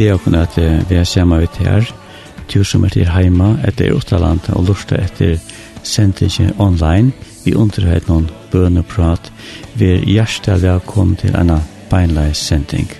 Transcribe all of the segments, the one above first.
gleder oss at vi er sammen ut her, du som er til heima etter Utaland og lurte etter sendingen online. Vi underhøyt noen bøneprat. Vi er hjertelig velkommen til en beinleis sending.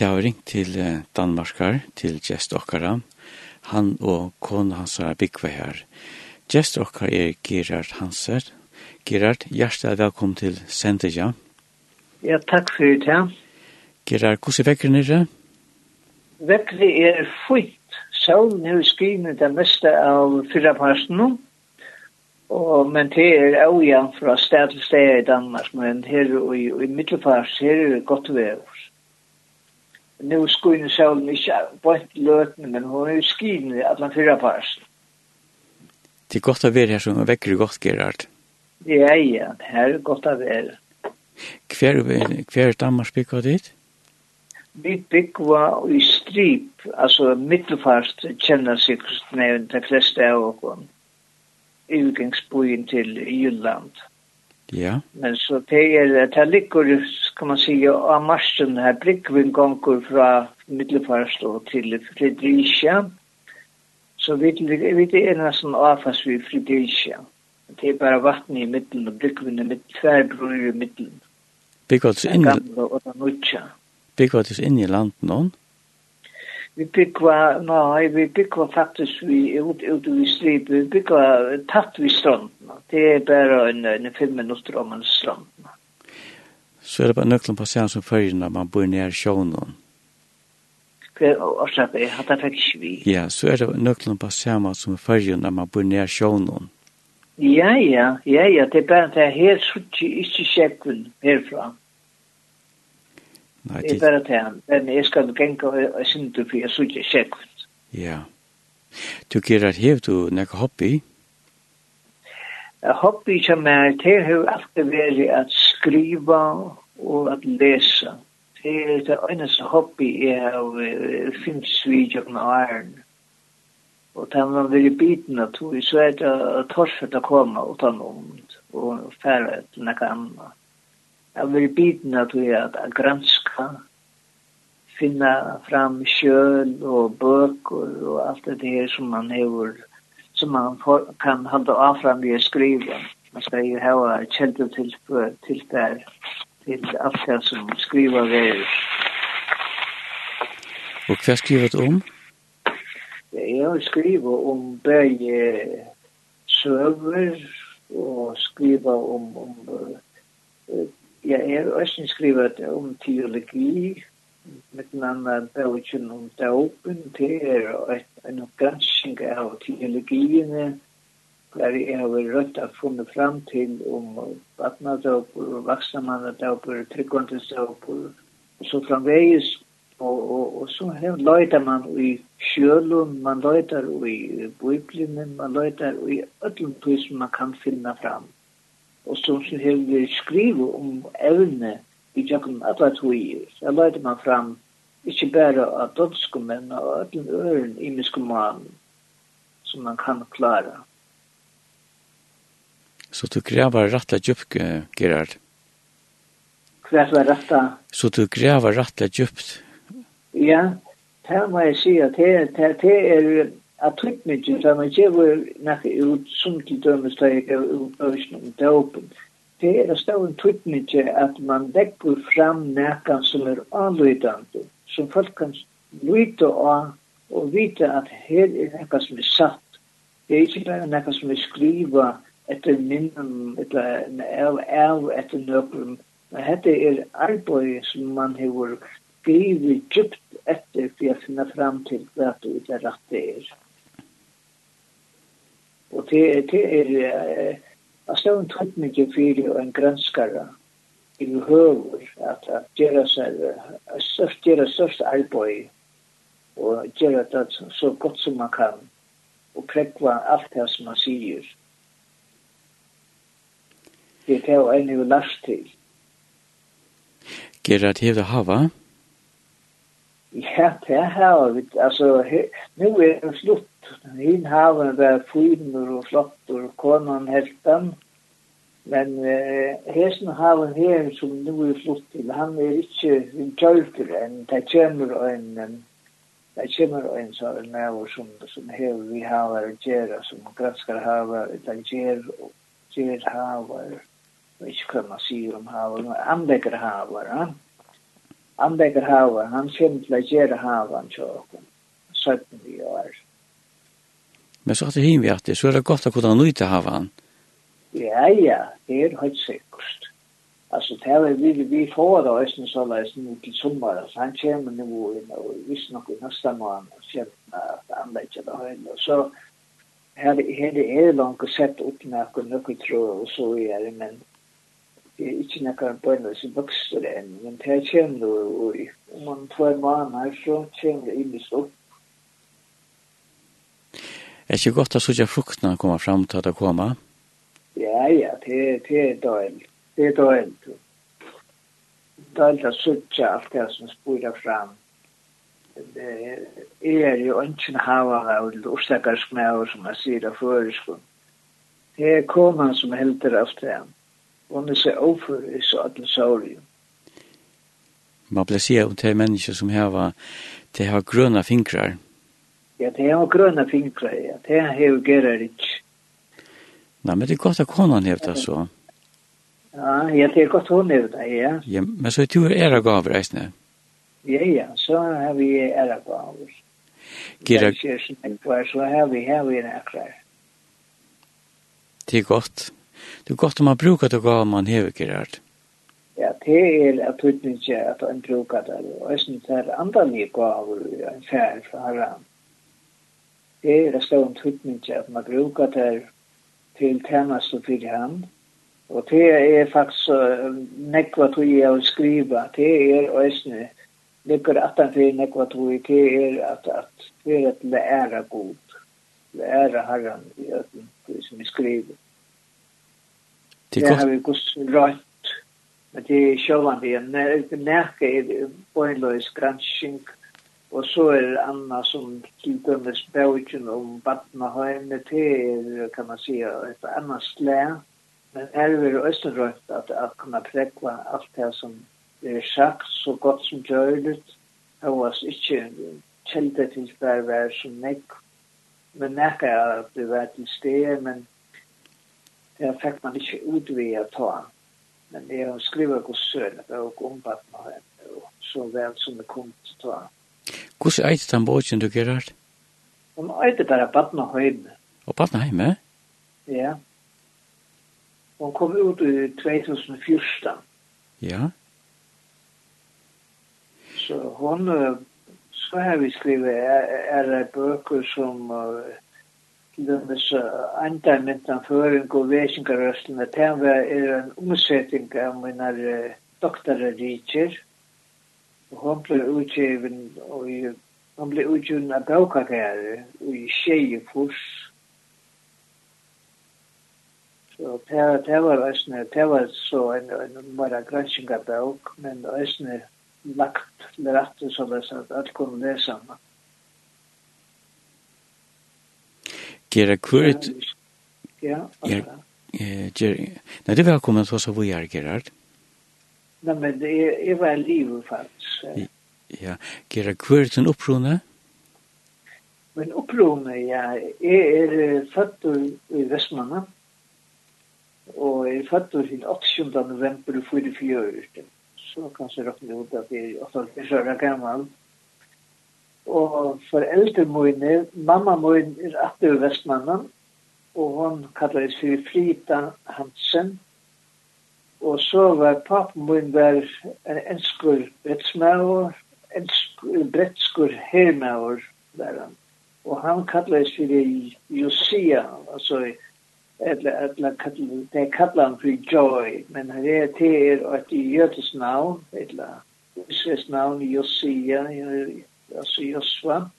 Det har ringt til Danmarkar, til Gjest Okkara. Han og kone hans er byggve her. Gjest Okkara er Gerard Hanser. Gerard, hjertelig velkommen til Sendeja. Ja, takk for det, ja. Gerard, hvordan er vekkeren er det? Er fint. Sjøen er skrivet det meste av fyra fyrraparten Og, men det er også fra sted til sted i Danmark, men her og i, i middelfars, her er det godt vev nu skulle ni solen ikke på ett løten, men hon är ju skinen i alla fyra pars. Det är gott att vara här som väcker gott, Gerard. Ja, ja, her er godt å være. Hver, hver Danmark bygger dit? Vi bygger i strip, altså middelfast kjenner sikkert nevnt de fleste av oss. Utgangsbojen til Jylland. Ja. Men så det er det här ligger, kan man si, av marsjen her, här gonger fra Middelfars og til Fredrikia. Så vi, vi er nesten avfast vid Fredrikia. Det er bare vatten i mitten och er mitt tverbror i mitten. Byggvartis inne? Gamla och den nutja. Byggvartis inne i landet någon? vi byggva, nei, vi byggva faktisk vi ut, ut vi strip, vi byggva tatt vi strandene. Det er bare en, en fem minutter om en strandene. Så er det bare nøkkelen på seg som følger når man bor nær sjånen. Hva er Årsak, jeg hadde fikk ikke vi. Ja, så er det nøkkelen på seg som følger når man bor nær sjånen. Ja, ja, ja, ja, det er bare det er helt så ikke sjekken herfra. Nei, det er bare til han. Men jeg skal genka og syndu for jeg sutja sekund. Ja. Du Gerard, har du nekka hobby? Hobby som er til har alltid vært at skriva og at lesa. Det er det eneste hobby jeg har finnes vidjok med æren. Og da man vil i biten av tog, så er det torfet å komme utan om og færre til nekka annet. Jeg vil vært biten av det at granska, finna fram kjøl og bøker og alt det her som man hever, som man får, kan holde av fram ved å skrive. Man skal jo ha kjeldet til, til der, til alt det som skriver ved. Og hva skriver du om? Jeg skriver om begge søver og skriver om, om Jeg har også skrivet om teologi, med den andre bøtjen om dåpen. Det er en oppgransking av teologiene, der jeg har rødt å funnet frem til om vattnadåper, vaksamannadåper, tryggvandesdåper, og så framveis, Og, og, og så her løyter man i sjølun, man løyter i biblinen, man løyter i ødlom som man kan finne frem og så har vi skrivet om evne i jøkken alle togjer. Jeg leide meg fram, ikke bare av dødsko, men av den øren i muskoman, som man kan klara. Så du grever rettelig djupt, Gerard? Hva var retta? Så du grever rettelig djupt? Ja, det må jeg si at det, det, det er at tryggmyndin som man ser hvor nekka ut som til dømes leik av børsen om døpen. Det er stå en tryggmyndin at man legger fram nekka som er anlydande, som folk kan lyta av og vita at her er nekka som er satt. Det er ikke bare nekka som er skriva etter minnen, etter av, av etter nøkrum. Men dette er arbeid som man har skrivet djupt etter for å finne fram til hva det er rett det er. Og det, det er av stående tøytning for en granskare i høver at gjøre seg størst, gjøre størst arbeid og gjøre det så godt som man kan og prekva alt det som man sier. Det er det å enn jo last til. Gerard, hevde hava? Ja, det er hava. Altså, nu er det slutt Hin haven var finur og flottur og konan heltan. Men eh, hesen haven her som nu er flott til, han er ikkje en kjølter enn det kommer en det kommer en sånn næver som, som hever vi haver og gjerra, som granskar haver, itager og gjer haver. Og ikkje hva man sier om haver, men anlegger haver, han Anlegger haver, han kommer til å gjerra haver, han tjåkon, 17 år. Ja. Men så att det hinner vi att det, så er det godt å kunne nøyte av han. Ja, ja, det er helt sikkert. Altså, det er vi, vi får da også så løs nå til sommer, så han kommer nu in och visst nog i nästa mån, och sen att ikke det här. Så her, här er det långt att sätta upp noe, noe tro, og så er det, men det er ikke noe på en som vokser enn, men det kommer nå, og om man får en månad så kommer det in i stopp, Er det ikke godt at sånne fruktene kommer frem til at det kommer? Ja, ja, det, det er døgn. Det er døgn. Døgn å sånne alt det som spyrer frem. Det er jo ønsken hava og orsakar som jeg sier av føreskånd. Det er konan som helter av det. Og det er overfor i så alle sorgen. Man blir sier om det er mennesker som hava, det har grønne fingrar. Ja Ja, det er grønne fingre, ja. Det er jo gjerrig ikke. Nei, men det er godt at konan det så. Ja, ja, det er godt hun hon det, ja. Ja, men så er det jo ære gav reisende. Ja, ja, så har vi ære gav. Gira... Så har vi, har vi nekrar. Det er godt. Det er godt om man brukar det gav man hever, Gerard. Ja, det er at du ikke at man brukar det. Og jeg synes det er andre gaver, en fær fra herren er det stor tydning at man brukar det til tjenest og fyrir han. Og det er faktisk uh, nekva tog jeg å skriva, det er òsne, at han fyrir nekva tog det er at, at det er et læra god, læra herran i ötlen, som vi skriver. Det har vi gått rønt. Men det er sjålande, jeg nekka er bøynløys granskning Og så er det Anna som til dømes bøkken om Badnaheim, det til, kan man si, et annet slag. Men her er det også rønt at jeg kan prekva alt det som er sagt, så godt som gjør det. Jeg var ikke kjeldet til hver vær som nek. Men nek er at det var til sted, men det fikk man ikke utvida ta. Men jeg har skrivet hos sønne og om Badnaheim, så vel som det kom til ta. Hvordan eit den båten du, Gerard? Hun eit bare Badna Heime. Og Badna Heime? Ja. Hun kom ut i 2014. Ja. Så hun, så har vi skrivet er, er bøker som dømes andre myndan føring og vesingarøstene. Det er en omsetting av mine doktorerikker. Ja hon ble utgiven, og hon ble utgiven av bøkakære, og i tjejefors. Så det, var æsne, det var så en, en bare mara av bøk, men æsne lagt rette så det at alt kunne lese henne. Gera kurit... Ja, ja. Nei, det Eh, Jerry. Nej, det var kommet hos er, Gerard. Nei, men det er er vel livet faktisk. Ja, Gera, hva er din opprone? Men opprone, ja, jeg er født i Vestmanna, og jeg er født til 8. november 44. Så kanskje råkne ut at jeg er 8 år gammel. Og foreldre mine, mamma mine er 8 i Vestmanna, og hun kallar seg Frida Hansen, Og så var pappen min var en enskur bretsmauer, en brettskur hermauer var han. Og han kallet seg Josia, altså eller eller kallar det kallar han för joy men det är till att i jötes namn eller Israels namn Josia alltså Josva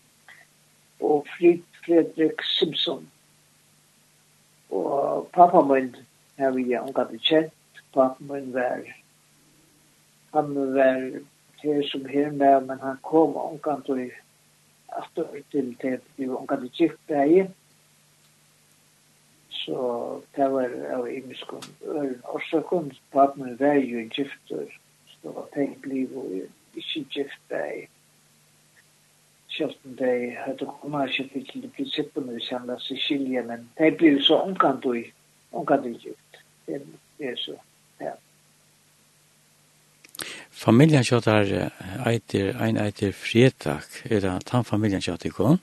och Frid Fredrik Simpson och pappa min har vi omgat det pappa min var, han var her som her med, men han kom omkant og aftur til til vi var omkant og gift bægi. Så det var av imenskund øren årsakund, pappa min var jo gift, så det var jo liv og ikke gift bægi. Sjølten de hadde kommet ikke til de prinsippene vi samlet seg men de ble så omkant og omkant og gift. Det er så. Familjen kjøttar eitir, ein eitir fredag, er det tann familjen kjøttar ikon?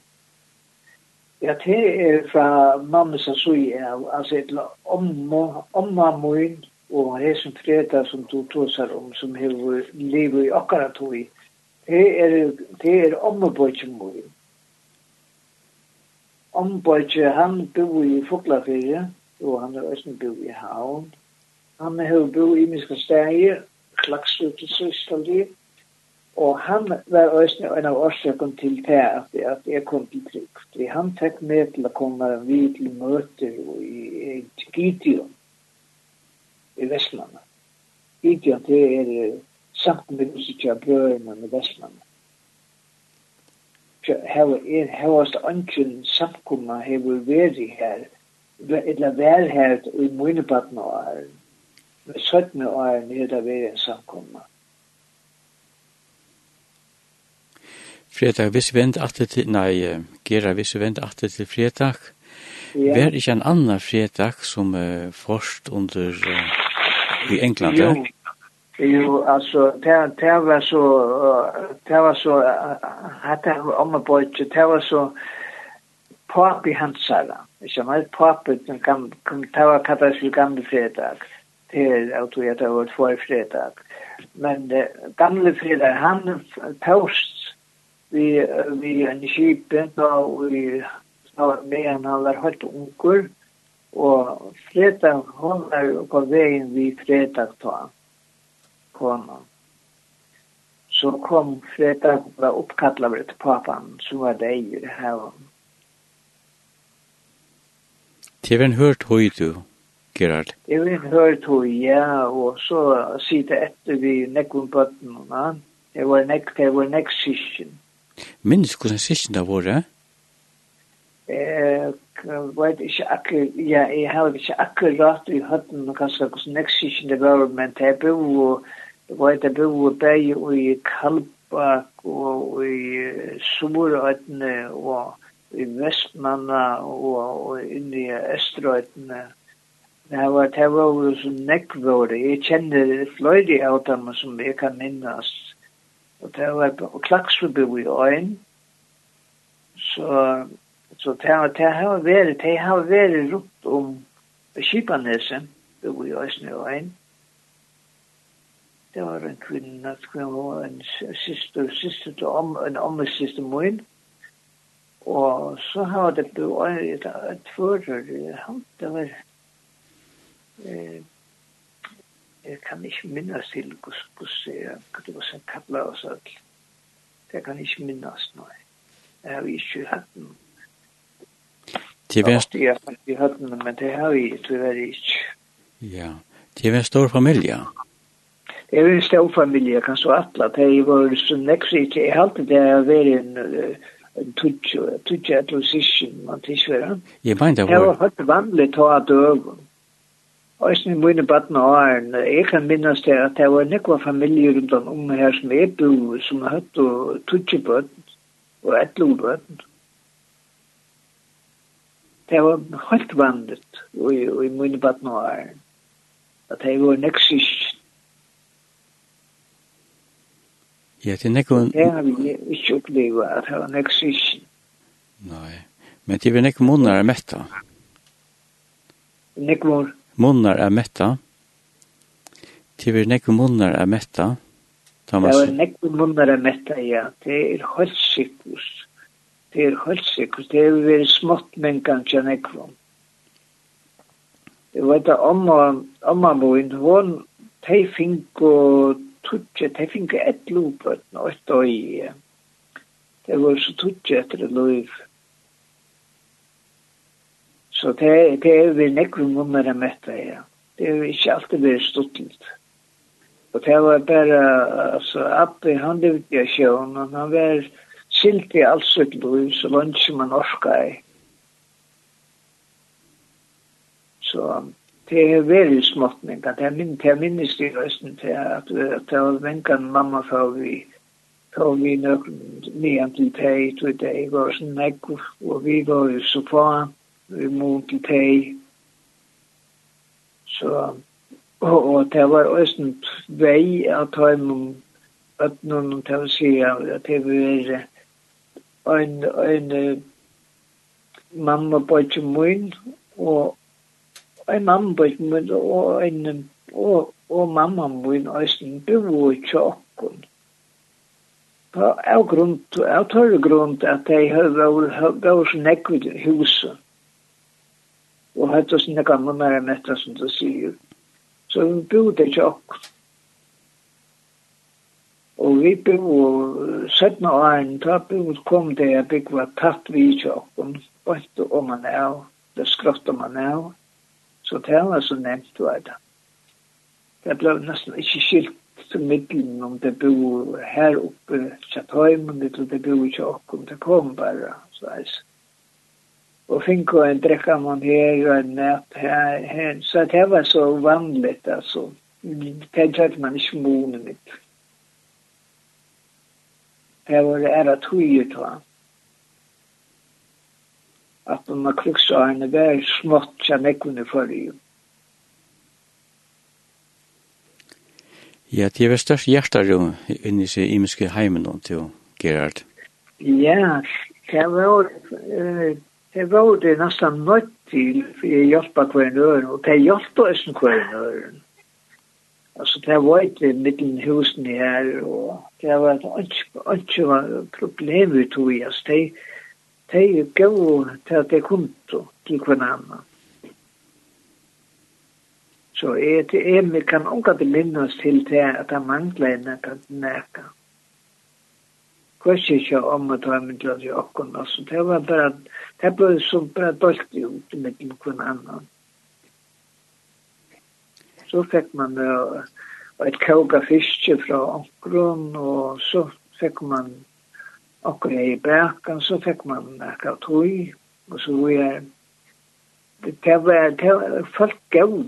Ja, det er fra mamma som så i sui, altså et omma, omma moin, og det som fredag som du tåsar om, som hever livet i akkurat hoi, det er, det er omma bøtje moin. Omma bøtje, han bor i Foklafyrje, og han er også bor i Havn. Han har bo i Miska klaksut i sysland liv. Og han var også en av årsøkken til det at, at jeg kom til trygg. Fordi han fikk med til å komme vid til møter i, i Gideon i Vestlandet. Gideon det er samt med oss ikke av brødene med Vestlandet. Her er her var det ønsken samkommet her var vært her eller vær her i mine partnere med 17 år er det ved en samkomma. Fredag, hvis vi vent at til, nei, Gera, hvis vi vent at til fredag, ja. vær ikke en annan fredag som uh, forst under uh, i England, jo. ja? Jo, altså, det var så, det var så, hatt jeg om og bort, det var så, papi hansara, ikke sant, papi, det var kattas til gamle fredag, er at vi har vært for fredag. Men uh, gamle fredag, han post vi, vi en kipen og vi med en han var helt unger og fredag hon er på veien vi fredag ta kom han. Så kom fredag var oppkallet over til papan som var det i her. Det var en hørt høy du Gerard? Jeg vil høre to, ja, og så sitte etter vi nekken på den, ja. Det var nekk, det var nekk sysken. Minns hvordan sysken det var, ja? Eh, vet ikke akkur, ja, jeg har ikke akkurat i høtten, kanskje hvordan nekk sysken det var, men det er bo, vet det bo bare i Kalbak og i Somorøytene og i Vestmanna og, og i Østrøytene Det var det var så nekkvåre. Jeg kjenner fløyde av dem som jeg kan minnes. Og det var på Klaksforbo i øyn. Så, så det, var, det har vært, det har vært rundt om Kipanesen, bo i Øysne øyn. Det var en kvinne, det var en syster, syster til om, en ommessyster min. Og så har det bo i et fører, han, det var eh jeg kan ikke minnes til hvordan kus att det var sen kapla och så det kan ikke minnes nå. Jeg har ikke hatt den. Det var ja, hatt den, men det har vi tyvärr ikke. Ja. Det var stor familie. Det var en stor familie, jeg kan så atla. Det var så nekst, jeg halte det har vært en en tutsi, tutsi, tutsi, tutsi, tutsi, tutsi, tutsi, tutsi, tutsi, var... Det var tutsi, vanlig tutsi, tutsi, tutsi, Øysen i mine baden og æren, jeg kan minnes det at det var nekva familier rundt om her som er bo, som har hatt og tutsi bøtten, og etlo bøtten. Det var helt vandet i mine baden og æren, at det var neksis. Ja, det er nekva... Det har vi ikke opplevd at det var neksis. Nei, men det er nekva munnar er metta. Nekva munnar munnar er metta. Det er nekve munnar er metta. Thomas. Det er nekve munnar er metta, ja. Det er høysikus. Det er høysikus. Det er veri smått mengan tja nekvom. Det var det amma moin, hon tei finko tutje, tei finko et lupet, og et oi. Det var så tutje etter det løyve. Så det, det er vi nekker munner jeg møtte, ja. Det er ikke alltid vært stuttelt. Og det var bare, altså, Abbe, han levde i sjøen, og han var silt i alt sitt liv, så langt som han orka i. Så det er veldig småttning, at jeg minnes, jeg minnes det i høsten til at, det var venkan mamma for vi, og vi nøkken nian til teg, til det var sånn nekk, og vi var jo så faen, mot til teg. Så, og, og det var også en vei at ta imot at noen til å si at det var en, en mamma på ikke min, og en mamma på ikke min, og en og, og mamma min også en bo i tjokken. På av grunn, av tørre grunn at de var så nekket huset og hette sine gamle mer enn etter som du sier. Så vi bodde ikke akkurat. Og vi bodde, sett noe annet, da bodde kom det at bygde var tatt vi ikke akkurat, og om man er, det skrattet man er. Så det var så nevnt var det. Det ble nesten ikke skilt til middelen om det bo her oppe i Kjathøymen, eller det bo ikke akkurat, det kom bare, så jeg sier og och fick en drekka man her og en nät her, her. Så det var så vanligt altså. Det hade man ikke måne mitt. Det var det ära tog ta. At man kluxade henne där smått som jag kunde förrige. Ja, det var størst hjertarum inni seg imiske heimen nå til Gerard. Ja, det var uh, Jeg var det nesten nødt til, for jeg hjelpa hver en nøren, og det hjelpa også hver en nøren. Altså, det var ikke middelen husen her, og det var ikke, ikke problem vi tog i, altså, det de gav til at det kom til hver annan. Så jeg, jeg kan unga belinnes til det at jeg mangler en nekka nekka. Kvart ikke om at jeg mangler til okken, altså, det var bare det ble så bara dåligt ut med någon annan. Så fikk man uh, et koka fiske fra åkron og så fikk man åkra i bräkan så fikk man näka tøy, og så var jag det var, det var folk gav.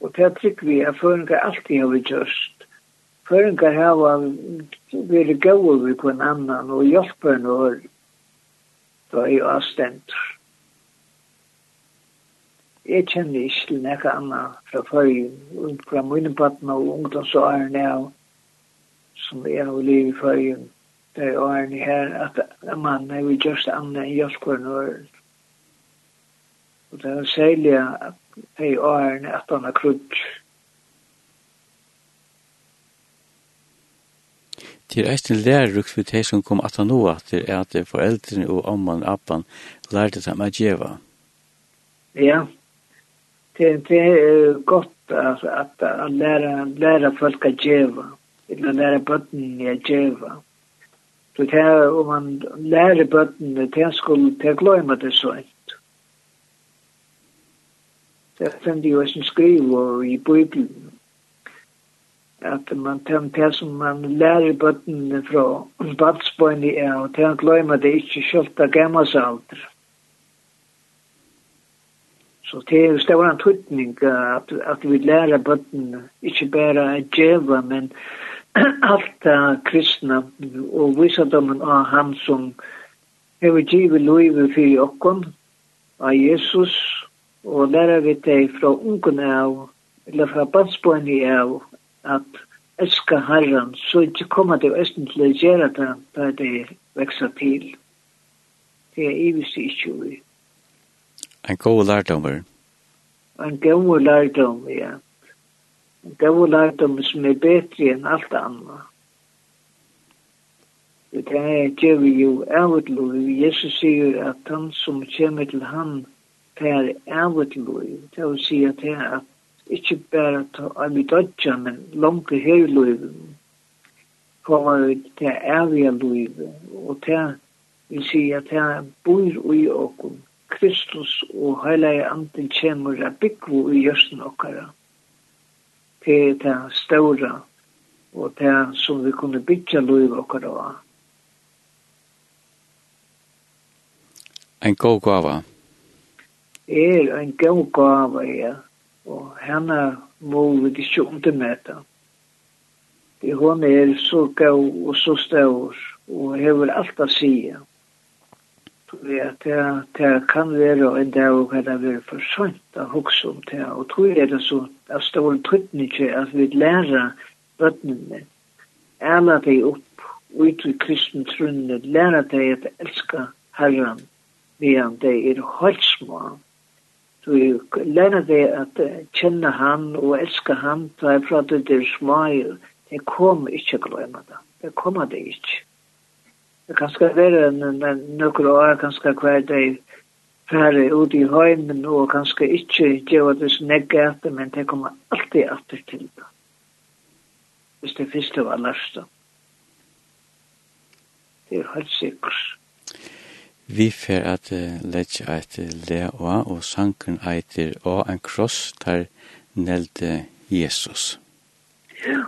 Og det tycker vi att føringar alltid har vi gjort. Føringar hava veri gaua vi på en annan og hjelper en og da jeg var stemt. Jeg kjenner ikke til noe annet fra førjen, fra mine partner og ungdomsårene av, som jeg av liv i førjen, der årene her, at man er vi just annet enn hjelperen og Og det er særlig at de årene at han har krutsk. Det er eisen læreruk for de som kom at han nå at det er at foreldrene og omman og appan lærte dem å djeva. Ja, det, det er godt altså, at, at lære, lære folk å djeva, eller lære bøtten å djeva. Så det er, om man lærer bøtten, det er skulle, det er gløyma det så eit. Det er det jo som skriver i Bibelen, at man tar det som man lærer bøttene fra badsbøyne er, og til å glemme det ikke skjølt av gammas alder. Så det er jo større en tøytning at, at vi lærer bøttene, ikke bare at djeva, men alt av kristne, og visadommen av han som hever givet livet for okken, av Jesus, og lærer vi det fra ungen av, eller fra badsbøyne av, at elska herran, så ikke kommer det østen til å gjøre det da det vekser til. Det er ivis ikke ui. En god lærdommer. En god lærdom, ja. En god lærdom som er bedre enn alt annet. Det er det vi jo avutloiv. Jesus sier at han som kommer til han, det er avutloiv. Det vil si at det er at ikke bare av mitt dødja, men langt her i livet, kommer vi til evige livet, og til, si at til bor i åkken, Kristus og heilige anden kommer av byggvo i gjørsten okkara. Det er det ståra, og det som vi kunne byggja livet okkara av. En god gava. Er en god gava, ja og henne må vi ikke undermøte. Hun er så gav og så stør, og hever alt å si. Det, det kan være en dag og det er for sønt å huske om det, og tror jeg det så at stål tøttene at vi lærer bøttene, æla deg opp ut i kristne trunnet, lærer deg at elska herren, medan de er høyt små, Du lærer deg at kjenne han og elske han, da jeg prater det er smager. Jeg kommer ikke å glemme det. Jeg kommer det ikke. Det kan skal være noen år, kan skal hver dag færre ut i høymen, og kan skal ikke gjøre det som jeg etter, men det kommer alltid etter til det. Hvis det første var lærst. Det er helt sikkert. Vi fer at uh, leggja eit lea oa, og sanken eitir og en kross tar nelde Jesus. Ja.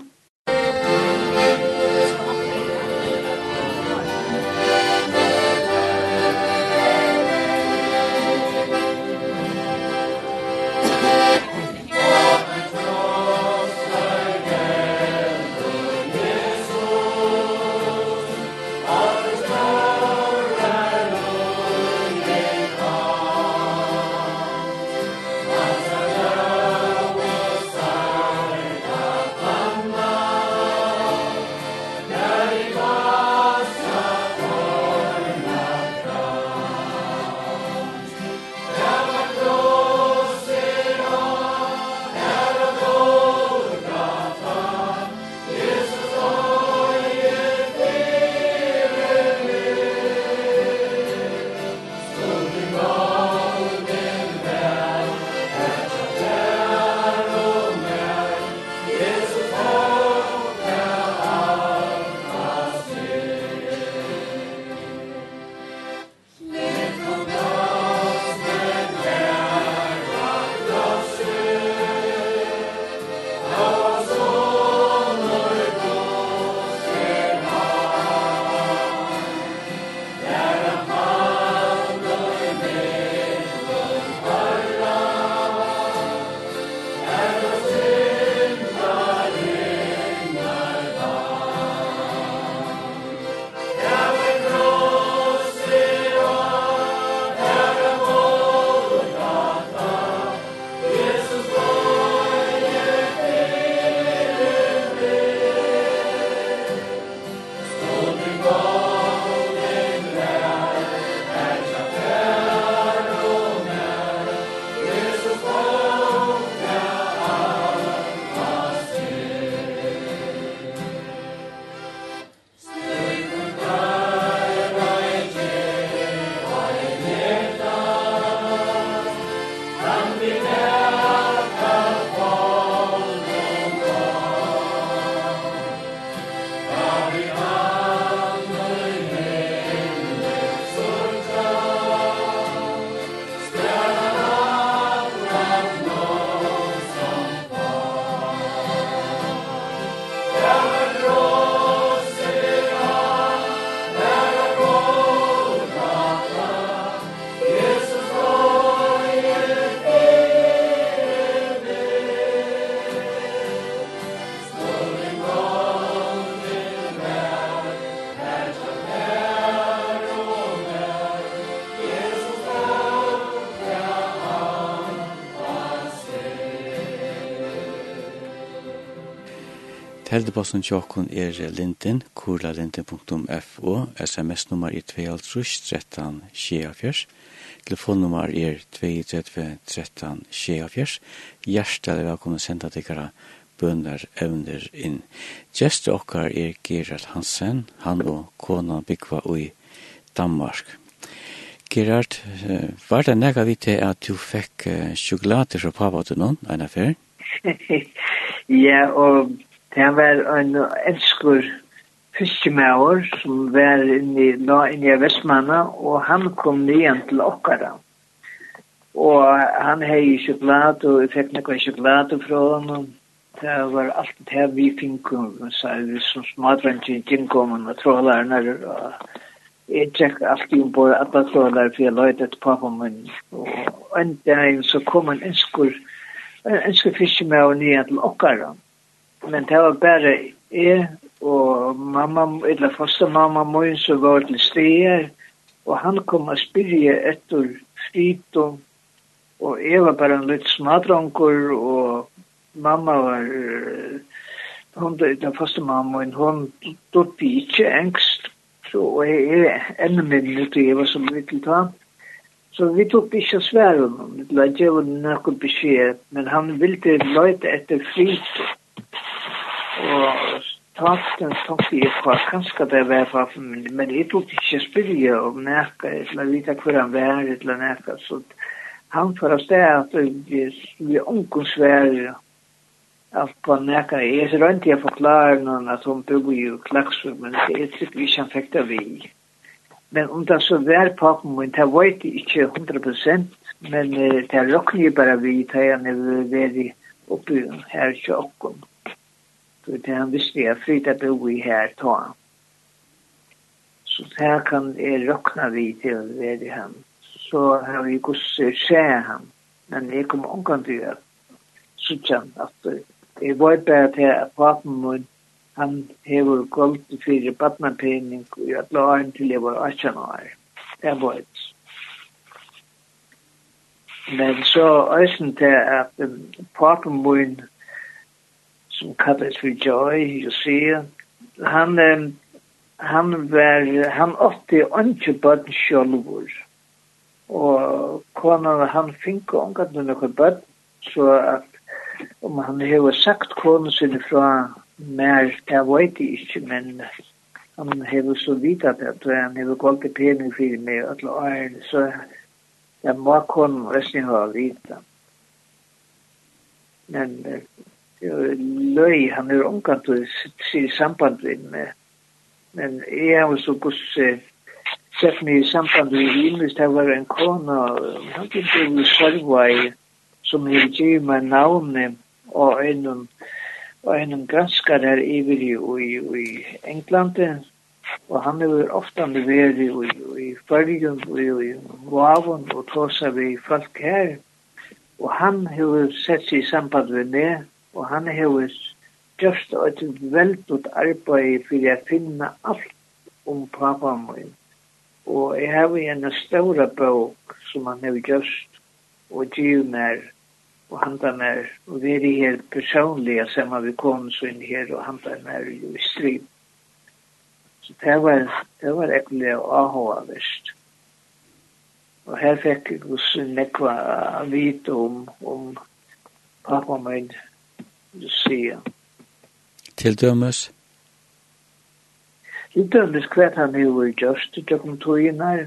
Postupassun tjokkun er linten, kurlalinten.fo, sms-nummer er 2.13 sjefjers, telefonnummer er 2.13 sjefjers, hjertelig velkommen senda tikkara bønder evner inn. Gjeste okkar er Gerard Hansen, han og kona Bikva i Danmark. Gerard, var det nega vi til at du fikk sjokolade fra pappa til noen, enn affær? ja, og Det var en elskur fiskemauer som var inne i, la inne i Vestmanna, og han kom nyan til okkara. Og han hei sjokolade, og jeg fikk nekva sjokolade fra honom. Det var alt det vi fikk, så vi som smadrantjen kjenkommen og trålarna, og Jeg tjekk alt i ombord, alle trådar, for jeg løyde et pappa min. Og en dag så kom en ønsker, en ønsker fiskemauer nyan til okkara. Men det var bare jeg og mamma, eller første mamma min som var til steder, og han kom og spyrje etter frit og, og jeg var bare en litt smadronker, og mamma var, hun, den første mamma min, hun dødde ikke engst, så, og jeg er enda mindre til jeg var som liten ta. Så vi tok ikke svære, sværen, det la jeg noe beskjed, men han ville løyte etter frit, og tanken tok er hva kanskje det var for men jeg tok ikke spyrje om nekka eller vite hvor han var eller nekka så han for oss det at vi er omgångsvær at på nekka jeg er rundt jeg forklarer noen at hun bor i klaksur men det er sikkert ikke han fikk det vi men om det så var pappen min det var ikke 100% men det råkner jo bare vi til han er veldig oppe her i okken det han visste jag flytta bo i här ta. Så här kan jag råkna vid till det är han. Så har vi gosse se han. Men jag kommer omgång till det. Så tjän att var bara till att papen mun han hever gått til fire badnapenning og jeg la han til jeg var 18 år. Det var et. Men så øysen til at um, papen min som kallas for Joy you see. Han um, han var han åtte anke bøtten sjølvor. Og konan han fink og angat nokre barn så at om han hever sagt konan sin fra mer det vet jeg ikke, men han hever så vidt at han hever gått i pening for meg at ein så ja må konan resten ha vita. Men uh, løy, han er omkant og sitt samband med, men jeg har så gos sett meg i samband med Ylvis, det var en kona, han kunne jo sørva i, som hei gir meg navnet, og en og en granskar her iver i, i, i Englandet, og han er ofte vært i, i, i Førgen og i, i Moavon og tåsa vi folk her, og han har sett seg i samband med meg, og han hefur gjørst et veldig arbeid fyrir jeg finna alt om pappa min. Og jeg har en større bok som han har gjørst og giv mer og handa mer og vi er helt personlige sammen vi kom så inn her og handa mer i strid. Så det var, det var ekkert vist. Og her fikk jeg også nekva vite om, om pappa min sier. Til dømes? Til dømes hva han hever gjørst, det kom tog inn her.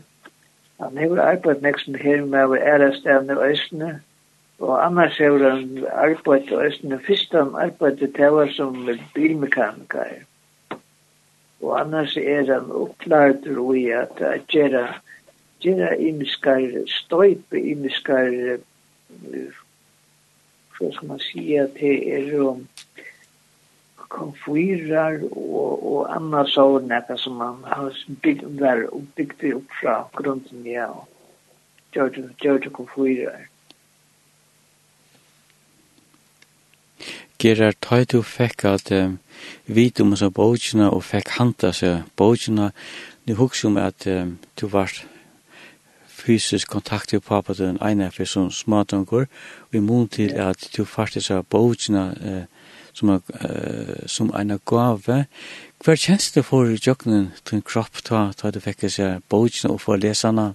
Han hever arbeidt nek som her med å ære stedene og østene, og annars hever han arbeidt og østene. Først han arbeidt til var som bilmekaniker. Og annars er han oppklart i at gjøre gjøre imiskar støype, imiskar så ska man säga att det är konfyrar och, og annars så näka som man har bygd byggt där och byggt upp från grunden ja. gjør det konfyrar. Gerar tøy du fekk at um, vit um så bókina og fekk handa seg bókina, nu hugsum at um, du vart fysisk kontakt til pappa til en ene for sånn småtanker, og i mån til at du faktisk har bøkene eh, som, eh, som en gave. Hver kjennes det for jøkkenen til en kropp ta, ta du fikk seg bøkene og for henne?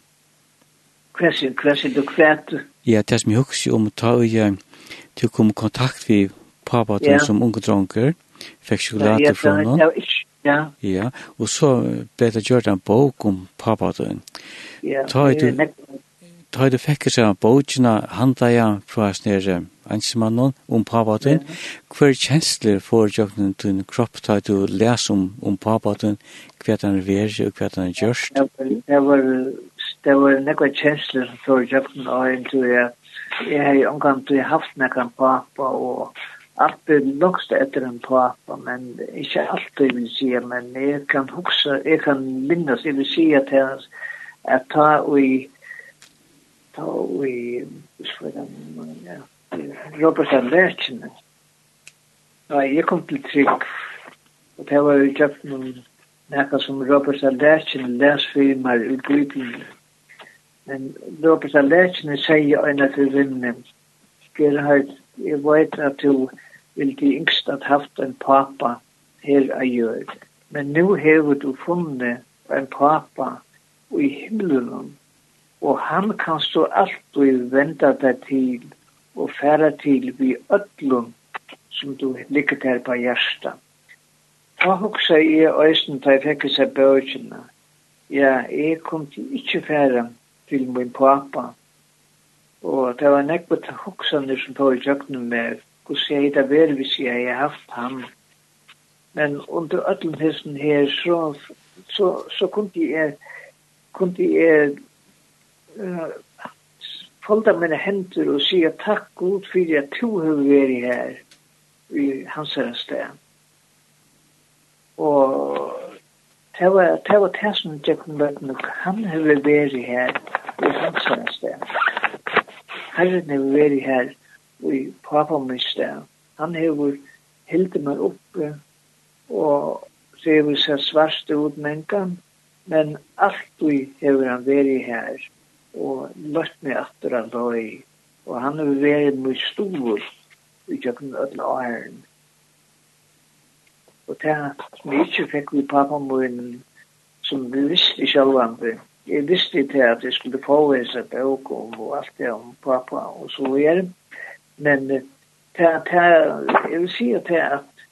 Hva sier du kvært? Ja, det som jeg husker om ta og jeg til å komme kontakt med pappa til yeah. som unge dronker, fikk sjokolade fra noen. Ja, ja, ja, Ja. Ja, og så ble det gjort en bok om pappa pappadøyen. Ja, det er nekk. Da du fikk seg av bøkene, handla jeg fra snere ansemannen om pappa pappadøyen. Hver kjensler får jøkken til kropp da du les om, om pappa pappadøyen, hva den er verre og hva den er gjørst? Det var, det var nekva kjensler som får jøkken av en tur. Jeg har jo omgang til haft nekka pappa og alltid lukst etter en pappa men ikke alltid vil si, men jeg kan huske, jeg kan minnes, jeg vil si at jeg at ta i ta ja Robert Andersen ja, jeg kom til trygg. Og det var jo kjøpt noen nekka som Robert Andersen les for meg i Bibelen men Robert Andersen sier jo enn at vi vinner Gerhard jeg vet at du vil de yngst at haft en pappa her a gjør. Men nu hever du funnet en pappa i himmelen, og han kan stå alt og venda deg til og færa til vi öllum som du ligger der på hjersta. Ta hoksa i øysen da jeg fikk seg bøkjene. Ja, jeg kom til ikke færa til min pappa, Og det var nekva på hoksaner som tog i jøkken med hvordan jeg det vel hvis jeg har haft ham. Men under ötlen hessen her så, så, så kunde jeg kunde jeg uh, folda mine hender og sier takk god for at to har vært her i hans her sted. Og det var det, var det som jeg kunne han har vært her i hans her sted. Herren har vært her i pappa min sted. Han har hildt meg oppe og ser vi seg svart ut mengan, men alt vi hever han vært her og løtt meg atter han løy. Og han har vært mye stor i kjøkken ødel æren. Og det som jeg ikke fikk vi pappa min, som vi visste i sjølvandet, jeg visste ikke at jeg skulle få hese bøk og alt det om pappa og så videre. Men det, det, jeg vil si at det, at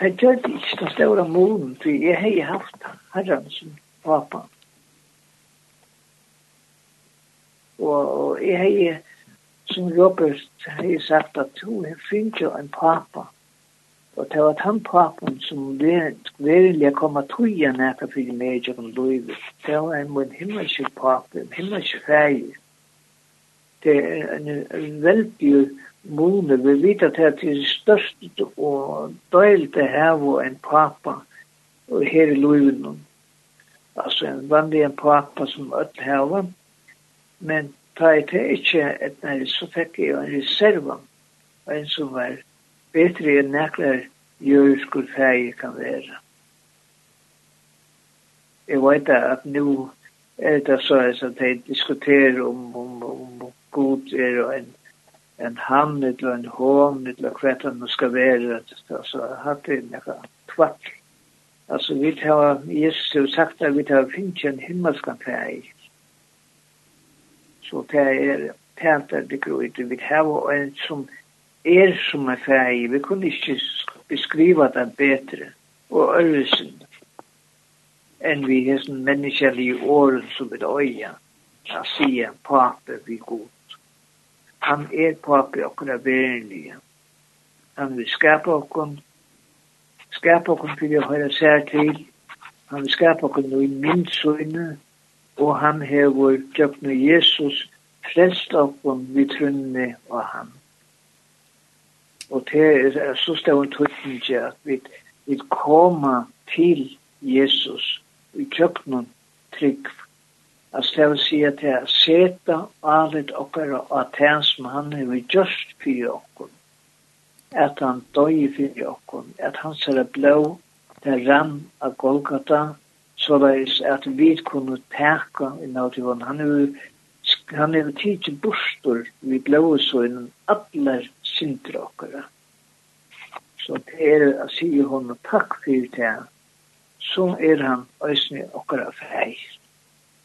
det gjør det ikke den store målen, for jeg har haft herren som pappa. Og og jeg har, som Robert har sagt, at hun finnet jo en pappa. Mm Og det var han papen som virkelig kom at tuja næta fyrir meg gjennom løyve. Det var en min himmelske papen, en himmelske feir. Det er en veldig mone. Vi vet at det er det største og døylte her var en papa og her i loivet. Altså en vanlig en papa som öll hava. Men ta i det ikke, så fikk jeg en reserva. En som var bättre enn näklar judisk kultur kan vara. Jeg vet at nu er det så at de diskuterer om, om, om god er och en en hamn eller en hån eller hva han ska vara så har det några tvatt alltså vi tar, Jesus har sagt att vi tar finns en himmelska färg så det är tänt att det går inte vi har en som er som er fæg. Vi kunne ikke beskriva den betre og ørelsen enn vi hessen i åren som et øya a sige pape vi god. Han er pape okra verlige. Han vil skapa okon skapa okkur fyrir å høyra sær til. Han vil skapa okkur okon i minnsøyne og han hevur tjøknu Jesus frelst okkur vi trunni og han. Og det er så stor tryggning til at vi, vi kommer til Jesus i kjøkkenen trygg. Altså det vil si at det er seta alet okkara av det som han er vi just fyrir okkon. At han døy fyrir okkon. At han ser blå, det rann av Golgata, så det er at vi kunne teka i nautivån. Han er jo han er tidsi bostor vi blå blåa søgnen allar synder okkara. Så det er å si hon takk fyrir det, så er han òsne okkara feir.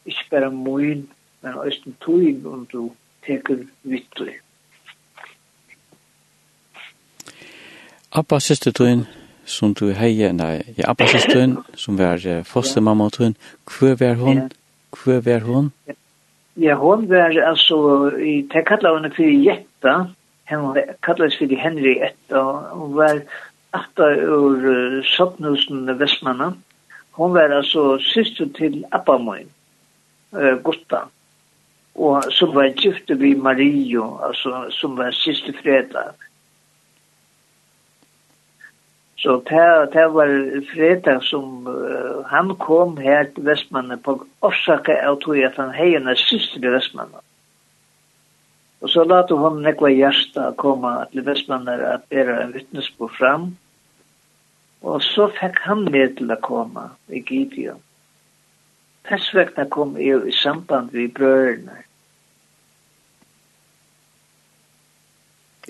Ikke bare moin, men òsne tog om du teker vittlig. Abba siste tøyen, som du heier, nei, ja, Abba siste tøyen, som var uh, fostermamma tøyen, hva var hun? Hva var hun? Ja, hun var, altså, i, det kallet henne for Jetta, han kallades fyrir Henry 1 og var atta ur uh, Sopnusen Vestmanna. Hon var altså syster til Abbamoin, uh, Gutta, og som var gifte vi Mario, altså som var siste fredag. Så det, det var fredag som uh, han kom her til Vestmanna på årsaka av tog at han heierne syster i Vestmanna. Mm Og så lät hon nekva hjärsta komme til Vestmannen at bära en vittnesbo fram. Og så fikk han med til å komme i Gideon. Dess vegna kom jeg i samband vi brøderne.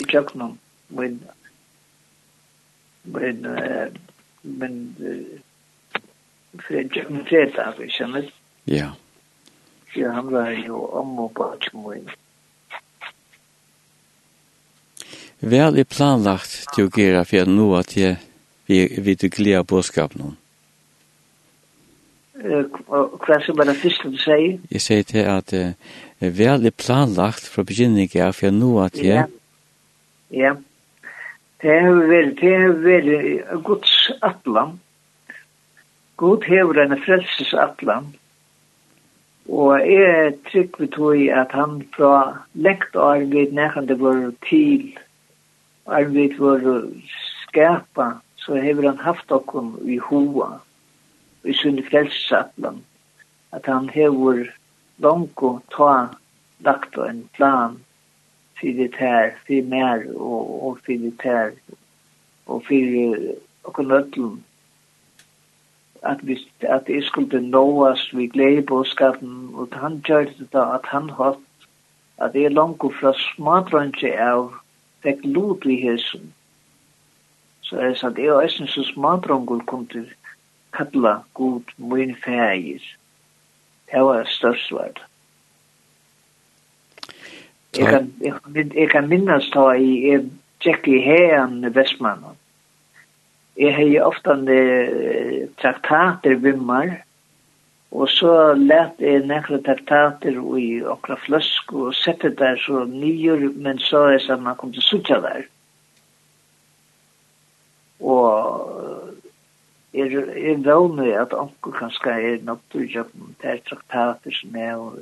I tjøkkenom min, min, min, min, min fredag, vi kjenner. Ja. Ja, han var jo om og bak min. vel er planlagt til å gjøre for nå at jeg vil du glede bådskap nå. Hva som var det første du sier? Jeg sier til at uh, vel er planlagt fra begynningen av for nå at jeg... Ja, ja. Det har vært, det har vært Guds atlan. God hever en frelses atlan. Og jeg er trygg ved tog at han fra lengt år vid nærkende var til arbeid var skapa, så hever han haft okkom i hoa, i sunne frelsesatlan, at han hever langko ta lagt en plan for det her, for mer og, og for det her, og for okkom ötlum, at vi at det skulle nå oss vi glede på skatten og han gjør det da at han hatt at det er langt fra smadrønge av fikk lot i hesen. Så er det at jeg og eisen som smadrongul kom til kalla god min fægir. Det var størst vart. Jeg kan, jeg, jeg kan minnes da i jeg tjekk i heian Vestmannen. Jeg har hei ofta traktater vimmar, Og så let jeg nekla traktater i okra fløsk og sette der så nyer, men så er det man kom til sutja der. Og er, er vågne at anker kanskje er naturlig at det er traktater som er og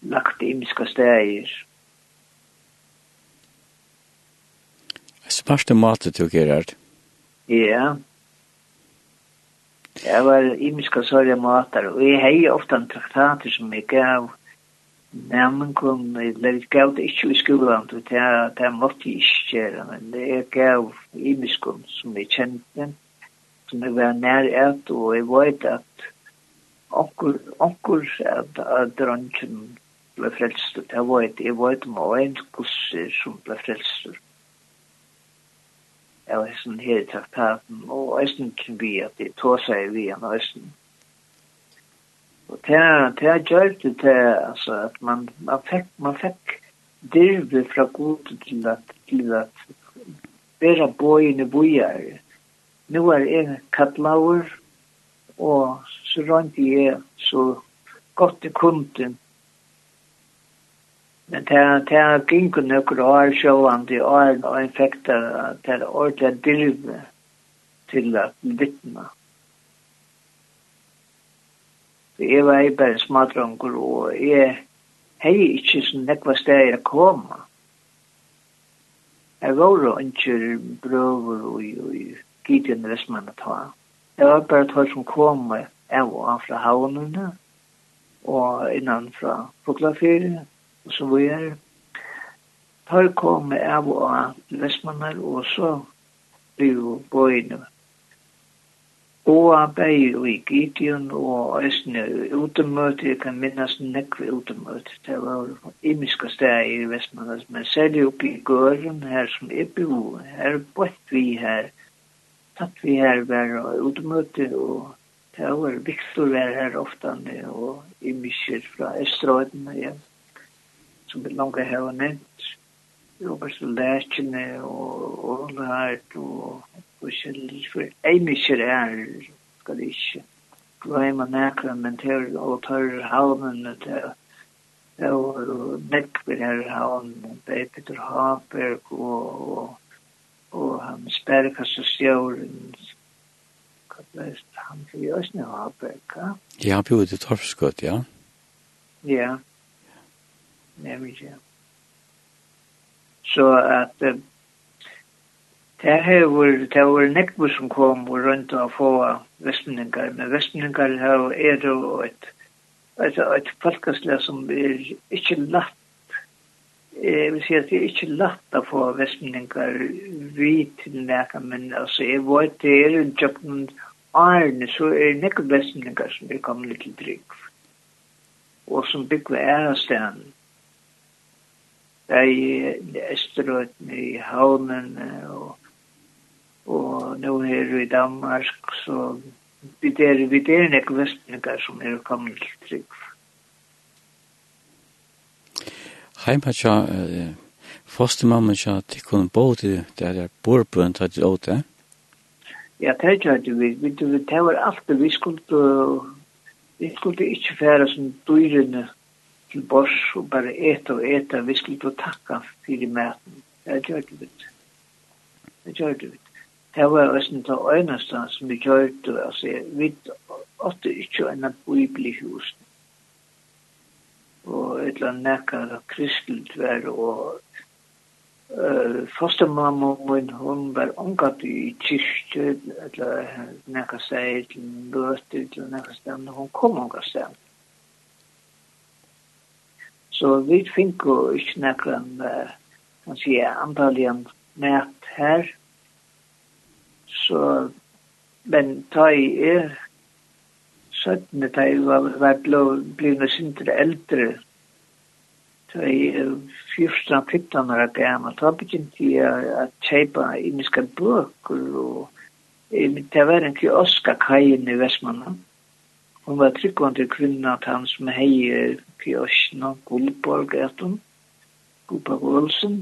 lagt i miska steg. Spørste matet du, Gerard? Ja. Yeah. Det var imiska sorga matar, og jeg hei ofta en traktater som jeg gav. Nemmen kom, jeg gav det ikke i skolan, det, det måtte jeg ikke gjøre, men jeg gav imiska som jeg kjente, som jeg var nær et, og jeg vet at onkur, onkur at, at dronjen ble frelst, jeg vet, jeg vet om en kusser som ble frelst, av hessen her i traktaten, og hessen kan vi at det tog seg vi an hessen. Og det er gjør det til, altså, at man, man fikk, man fikk dirve fra god til at, til at bæra bøyene bøyer. Nå er jeg kattlaur, og så rønt jeg så godt i kunden Men det er gikk nøkker år sjående år og infekter til ordentlig dyrne til at vittne. er vei bare en og jeg hei ikke som nekva steg jeg kom. Jeg var jo ikke brøver og gitt en restmann å ta. Jeg var bare tog som kom jeg var fra havnene og innan fra Fuglafyret så var jeg tar kom med av og av lesmanar og så blir jo bøyne og av bøy og i Gideon og Østene utemøte, jeg kan minnes nekve utemøte, det var imiske steg i Vestmannar men særlig oppe i Gøren her som er bo, her bøtt vi her, tatt vi her var utemøte, og det var Victor var her ofte, og imiske fra Østrøyden, ja som vi langt har nevnt, Robert Lækene og Ålert og forskjellig, for jeg mye er, skal det ikke glemme nækere, men til å ta havnene til Det og nekver her havn, det Peter Haberg og, og, og han sperrkassastjøren, han blir jo også Haberg, ja? Ja, han blir jo til Torfskott, ja? Ja, nemlig. Så at uh, det her var, det var nekbo som kom og rundt og få vestmeningar, men vestmeningar her er jo et, et, et folkeslag som er ikke latt Jeg vil si at det er ikke latt å få vestmeningar vi til nekka, men altså, jeg vet det er en tjøkken Arne, så er det nekka vestmeningar som er kommet til trygg, og som bygger ærestegn. Mm i Østerøten, i Havnen, og, og nå her i Danmark, så vi der, vi der er ikke vestninger som er kommet til trygg. Heimatja, uh, fostermamma tja, bo til der er borbund, hatt du åte? Ja, det er tja, vi, vi, det var alltid, vi skulle, vi skulle ikke fære som dyrene, til bors og bare eta og eta. Vi skulle ikke takka fyrir maten. Det gjør det vidt. Det gjør det vidt. Det var resten til øynastan som vi gjør det. Altså, vi åtte ikke enn at bibli hus. Og et eller annet nekkar og kristelt vær og Uh, fostermamma min, hon var omgatt i kyrkje, eller nekka seg til møte, eller nekka sted, men hon kom omgatt seg. Så vi fick jo ikke näkran uh, kan si, antagligen mät her. Så men ta i er sötne ta i var var blev inte eldre, Ta i fyrsta fittan när jag gammal. Ta begynte jeg å kjøpe indiska bøker, og det var en kiosk kajen i Västmanland. Hon var tryggvande kvinna til han som heier Pjøsna Gullborg etter Gullborg Olsen.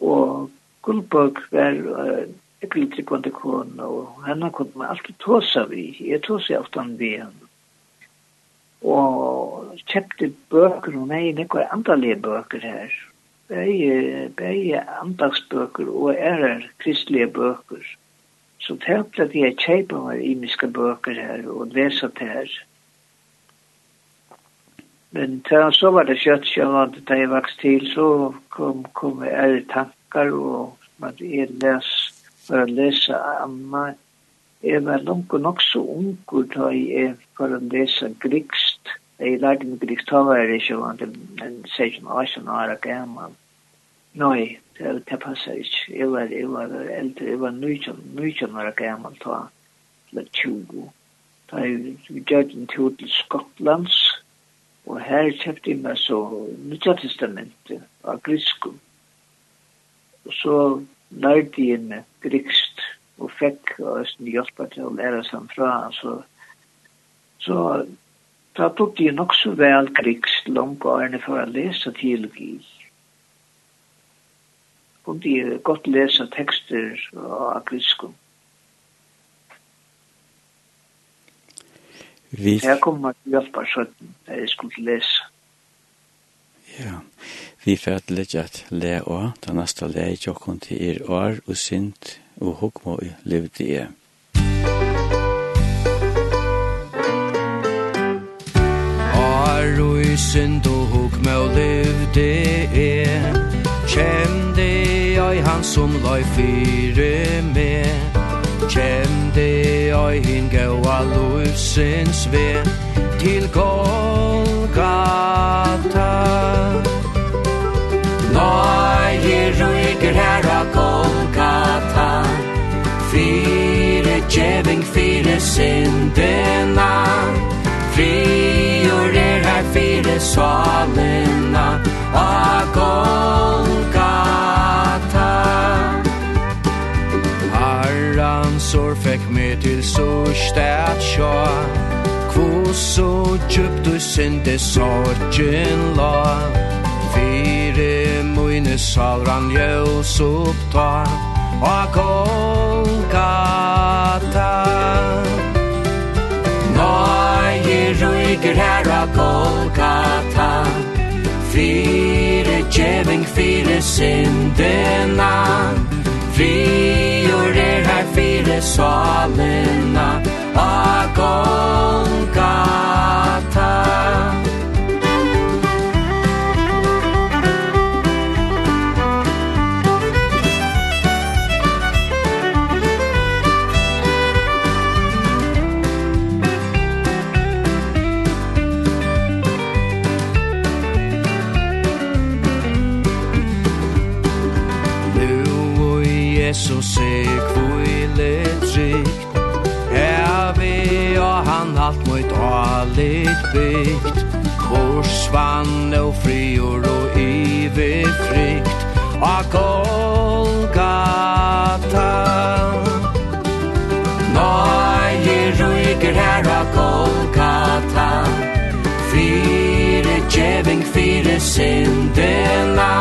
Og Gullborg var uh, ekkert tryggvande kona, og henne kunne man alltid tåsa vi. Jeg tåsa jeg ofte vi henne. Og kjøpte bøker, hun heier nekva andalige bøker her. Begge, begge andagsbøker og er kristelige bøker. Så tenkte jeg at jeg kjøpet var imiske bøker her og lese til her. Men til så var det kjøtt selv sjøvande da jeg vokste til, så kom, kom jeg ære tankar og at jeg les, for å lese Amma. Jeg var langt nok så ung da jeg for å lese grikst. Jeg lærte meg grikst, da var jeg sjøvande, men 16 år gammel. Nei, det, det passer ikke. Jeg var, jeg var eldre, jeg var 19, 19 år gammel da, eller 20. Da jeg gjør en tur til Skottlands, og her kjøpte jeg meg så Nytja Testamentet av Griskum. Og så lærte jeg meg grikst, og fikk Østen hjelpe til å lære seg fra. Så, så da tok jeg nok så vel grikst langt årene for å lese teologi. Mm kunde jeg godt lese tekster av griskum. Vi... Her kommer man til hjelp søtten, da jeg skulle lese. Ja, vi får at lege at le å, da neste le i tjokken til er år, og sint, og hukmo i livet i. er. År og i sint, og hukmo i levde i. Kjem han som løy fyre med. Kjemde oi hin gaua lusins ve Til Golgata Noi i ruiker her a Golgata Fyre djeving, fyre syndena. Fri og er her fyre salena Av Golgata sår fekk me til sørst at sjå. Kvå så djupt du synte sorgen la Fyre mine salran ljøs oppta Og Golgata Nøye ryker her av Golgata Fyre djeving, fyre syndena Fyre Frior er her fire svalena A Golgata seg kvile trygt. Her vi og han halt mot alit bygt Vår svann og frior og ive frykt A Golgata. Nøye ryker her a Golgata. Fire tjeving, fire syndena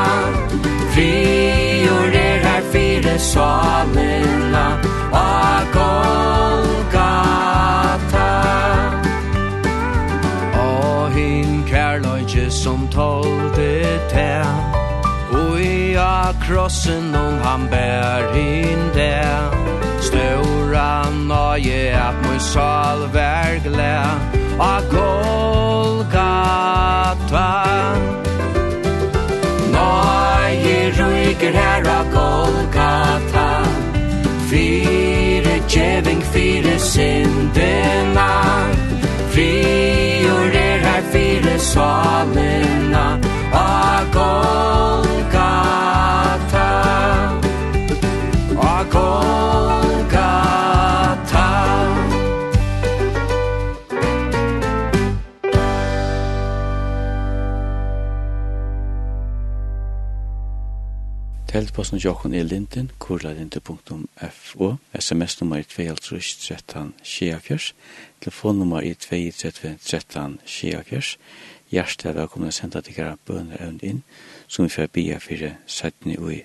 Fyre Hvor er her fire salina A Golgata. Og hin kærløyge som tålde te Og i a krossen om han bær hin der Stora nøye at mun sal vær glæ A Golgata ryker her av Golgata. Fyre djeving, fyre syndena. Frior er her fyre salena Av Golgata. Av Golgata. Teltposten Jokon er linden, kurlalinde.fo, sms-nummer i 2.13.24, telefonnummer i 2.13.24, hjertet er velkommen å sende til gara bønner evn inn, som vi får bia fyrir sættene ui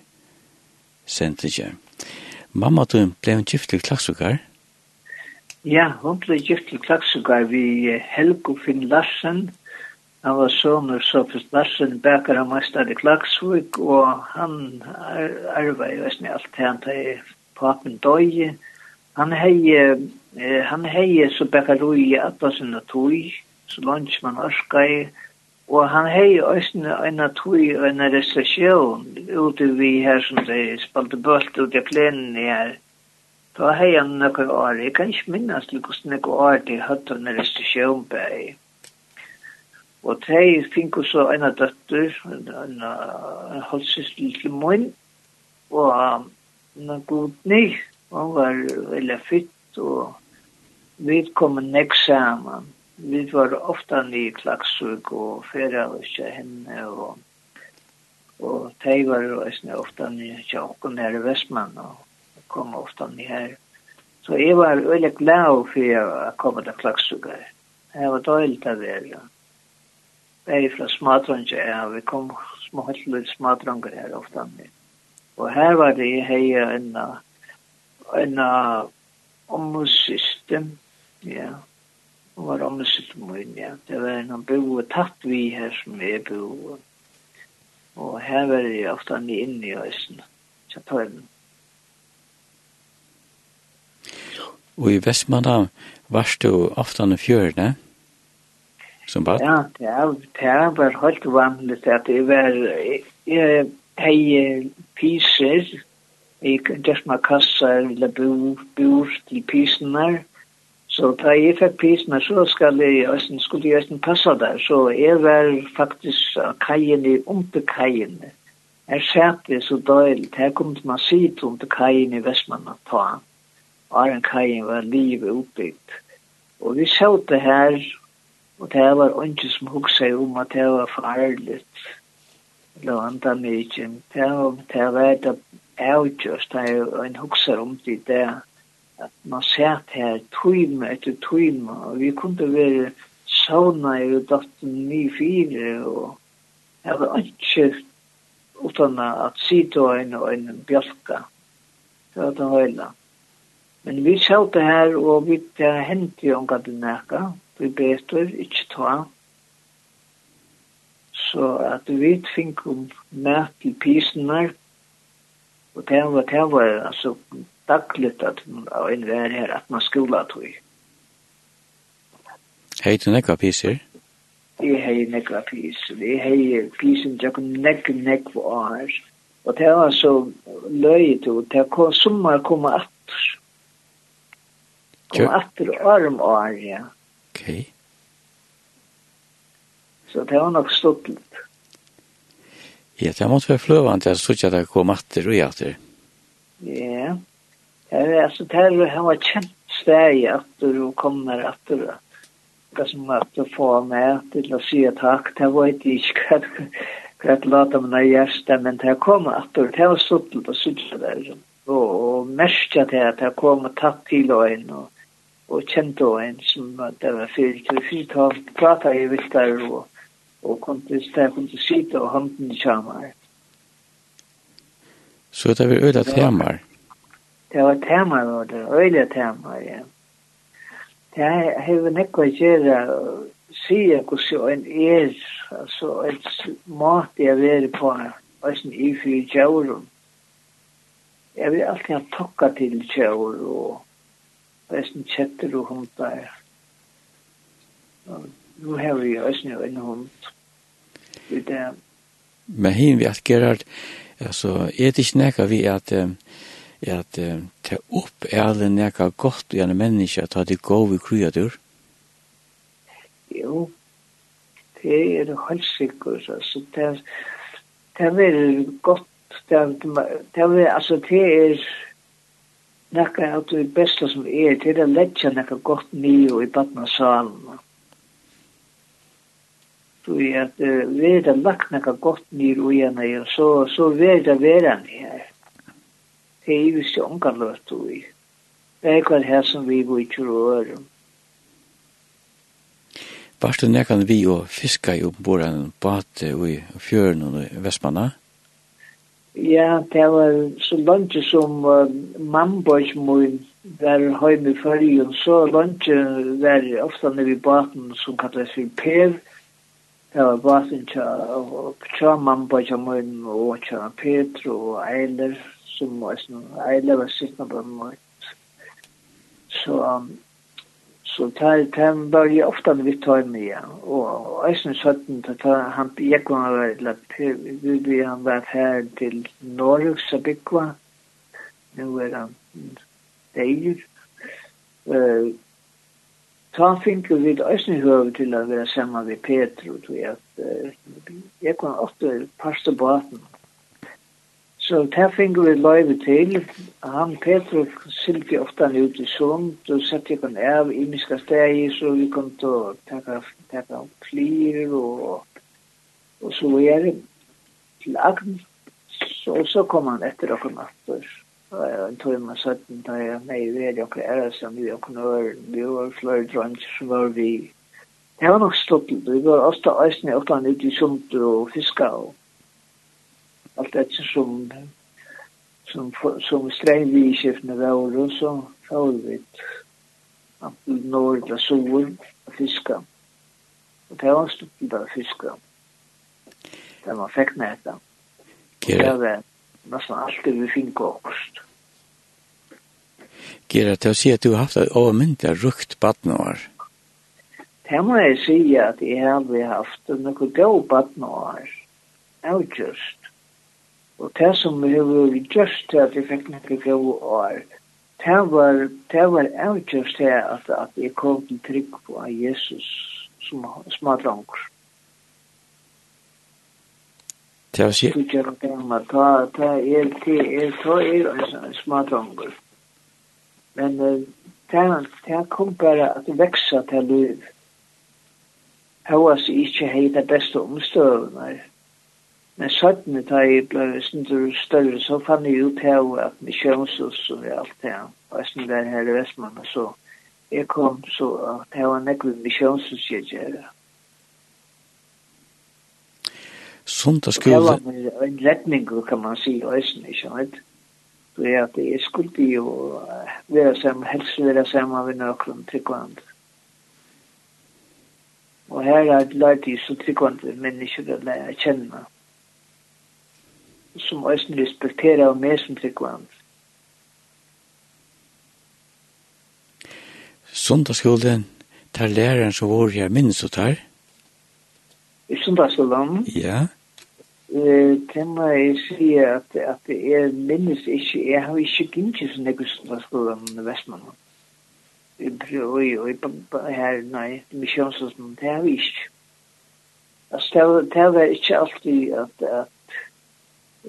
sendtidje. Mamma, du ble en gift til klaksukar? Ja, hun ble gift til klaksukar vi Helgo Finn Larsen, Han var sonur Sofus Larsen, bækar og i Klagsvik, og han arbeid arvei, jeg vet alt, han teg papen døye. Han hei, eh, han hei så bækar roi i atta sinna tøy, så langt man orskai, og han hei òsne eina tøy og eina restriksjon ute vi her som de spalte bølt ut i plenen i her. Da hei han nøkker år, jeg kan ikke minnes til hvordan jeg går år til høtten restriksjon bæg. Og de fikk også en av døtter, en av halvsystel til min, og en god ny. Hun var veldig fytt, og vi kom nek sammen. Vi var ofta nye klaksug og fyrra og ikke henne, og, og de var også ofta nye tjokken her i Vestmann, og kom ofta ny her. Så jeg var veldig glad for å komme til klaksugar. Det var døylig til å være, ja er fra smadrunge, ja, vi kom små helt smadrunger her ofta. Og her var det i heia en en omsystem, ja, og var ommusystem min, ja. Det var en bo tatt vi her som er bo, og her var det ofta ni inn i æsne, kjapøyden. Og i Vestmanna varst du ofta i fjørene? Ja som bad? Ja, ja, det var helt vanligt at det var jeg hei piser, i dørs med kassar, eller bur til pisene, så da jeg fikk pisene, så skal jeg, skulle jeg østen passa der, så jeg var faktisk kajen i under kajen Jeg sett det så døylig, her kom det man sitt under kajen i Vestmanna ta, og kajen var livet oppbygd. Og vi så det her, Og det var ikke som hun hugsa om at det var farlig. Det var andre mye. Det var det var det avgjørst. Det er en hugsa om det der. At man satt her tøyme etter tøyme. Og vi kunne være sauna i datten 9-4. Og det var ikke utan at sida en og en bjølka. Det var det høyla. Men vi satt her og vi det hendte jo omgat i nekka vi betur, ikkje ta. Så at vi fink om mat i pysenar, og det var, det var altså dagligt at en vær her, at man skola tog. Hei du nekva piser? Jeg hei nekva piser, jeg hei pysen jakon nekva nekva år. Og det var så løyet, og det kom sommar koma atter. Koma atter år om år, ja. Okay. Så det var nok stuttligt. Ja, det måtte være måste jeg flövande ikke at det kom atter og atter. Ja. Ja, altså, det här var kjent steg att du kommer att Det som at du får med til å si takk, Det var ikke inte inte kvart lata mina hjärsta, men det kom att det var stuttligt att stutja där. Och, og märkja det at det kom tatt til og inn og og kjente og en som det var fyrir til fyrt han prata i viltar og og kunne steg kunne sitte og hånden i kjamar Så det var øyla temar? Det var temar var det, øyla temar, ja Det har nekva gjerra sige hvordan en er, altså et mat jeg veri på, eisen i fyrir djaurum. Jeg vil alltid ha tokka til djaur og Vesten kjetter og hundar. Nu har vi også en hund. Det er Men hin vi at Gerard, altså, er det ikke nekka vi at, at ta opp er det nekka godt i en menneska at det går vi kryadur? Jo, det er det halssikker, altså, det er, det er veldig godt, det er, det er, altså, det er, nekka av det beste som er, det er å letja nekka godt nio i badna salen. Så er at uh, vi er det lagt nekka godt nio i henne, og så, så er det verden her. Det er jo ikke unga løtt i. Det er hver her som vi går ikke rører. Varst du nekkan vi og fiska i oppborene på at i fjøren og vestmanna? Ja. Ja, det var så langt som uh, mannbøys mun var heim i fyrrjun, så langt var ofta nere i baten som kallas for Per. Det var baten tja tja mannbøys mun og tja Petro og Eiler, som var sånn, Eiler var sittna på min. Så um, Så tar tar bara ju ofta när vi tar med ja och isen satten att han jag kan vara lätt vi vi han var här till Norge så bikva. Nu är han där. Eh ta fink finke vid isen hör till att vara samma med Petro tror jag att jag kan ofta pasta båten Så det finner vi løyve til. Han, Petro, sildi ofta ut i sund, og sette jeg kunne av i miska steg, så vi kom til å taka, taka flir, og, og så var jeg til Agn. Så, så kom han etter okkur nattur. En tøyma søtten, da jeg nei, vi er okkur æra som vi okkur nør, vi var flere dronj, som var vi. Det var nok stått, vi var ofta æsne ofta ut i sund og fiska og allt det som som som sträng skiftna vår så får vi att norra sol fiska. Och det var stort bara fiska. Det var fäkt näta. Det var nästan det vi fick kost. Gera, til å si at du har haft et overmyndig rukt badnår. Det må jeg si at jeg har haft noe god badnår. Avgjörst. Og det som vi hefur gjørst til at jeg fikk nekka gode år, det var, det var avgjørst til at, at jeg kom til trygg på av Jesus som smadrangur. Det var sier. Det er det er det er ta, er smadrangur. Men det det kom bare at det veksa til liv. Hva var ikke hei det beste omstøvnar. Men søttene da jeg ble sindur større, så fann jeg ut her og at misjonshus og alt det her, og jeg sindur var her i Vestmanna, så jeg kom så at det var nekve misjonshus jeg gjør. det. Sundagsskole? Det var en retning, kan man si, og jeg sindur ikke, vet Så jeg at jeg skulle jo være sammen, helst være sammen med noen tryggvand. Og her er det lært i så tryggvand mennesker å lære kjenne. Mm som eisen respekterer av meg som tryggvand. Sundagsskolen, tar læreren som var her minst og tar? I sundagsskolen? Ja. Uh, det må jeg si at, at jeg minnes ikke, jeg har ikke gynnt som jeg i sundagsskolen i Vestmannen. Oi, oi, her, nei, misjonsskolen, det har vi ikke. Altså, det var ikke alltid at, at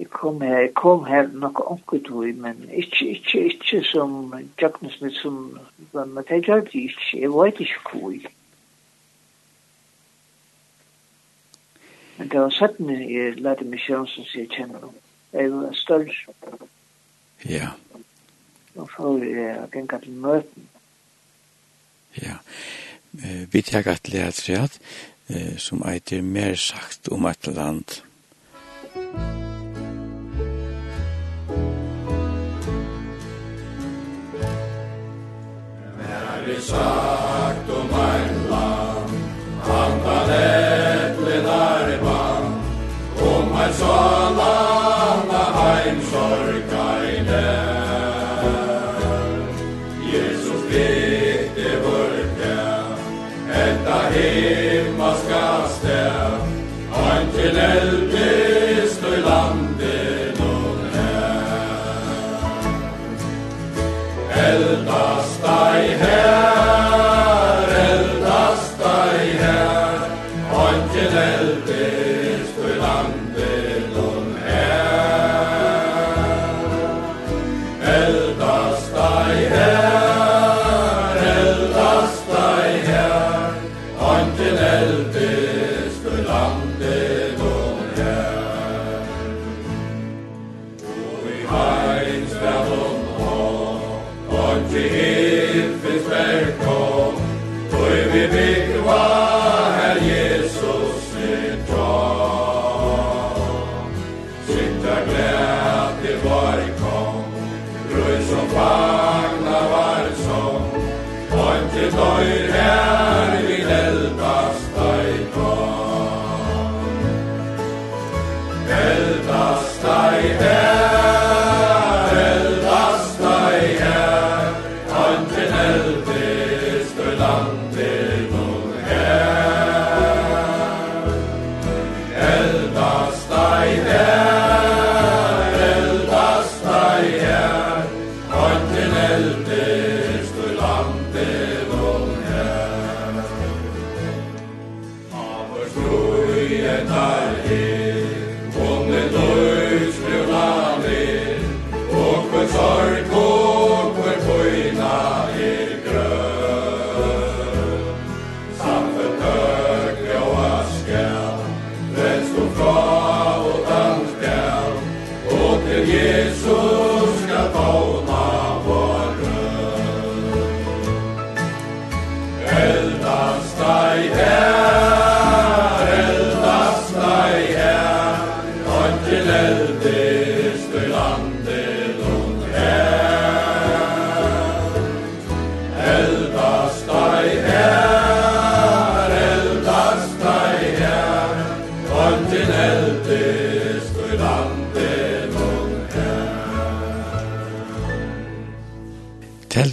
Jeg kom her, jeg kom her nok onkeltøy, men ikke, ikke, ikke som Jagnesmith, som, men det gjør det ikke, jeg vet ikke hvor. Men det var sattene jeg lærte meg sjansen som jeg kjenner om. Jeg var større. Ja. Og så var jeg gengat til møten. Ja. Vi tek at lea treat, som eit er mer sagt om et land. Musik sagt om ein land Andan äpplen arban Om ein salana heim sorgaj i Jesus bitte vörte Etta himma skaste Ein til eldest i landet nun her. Eldast ei her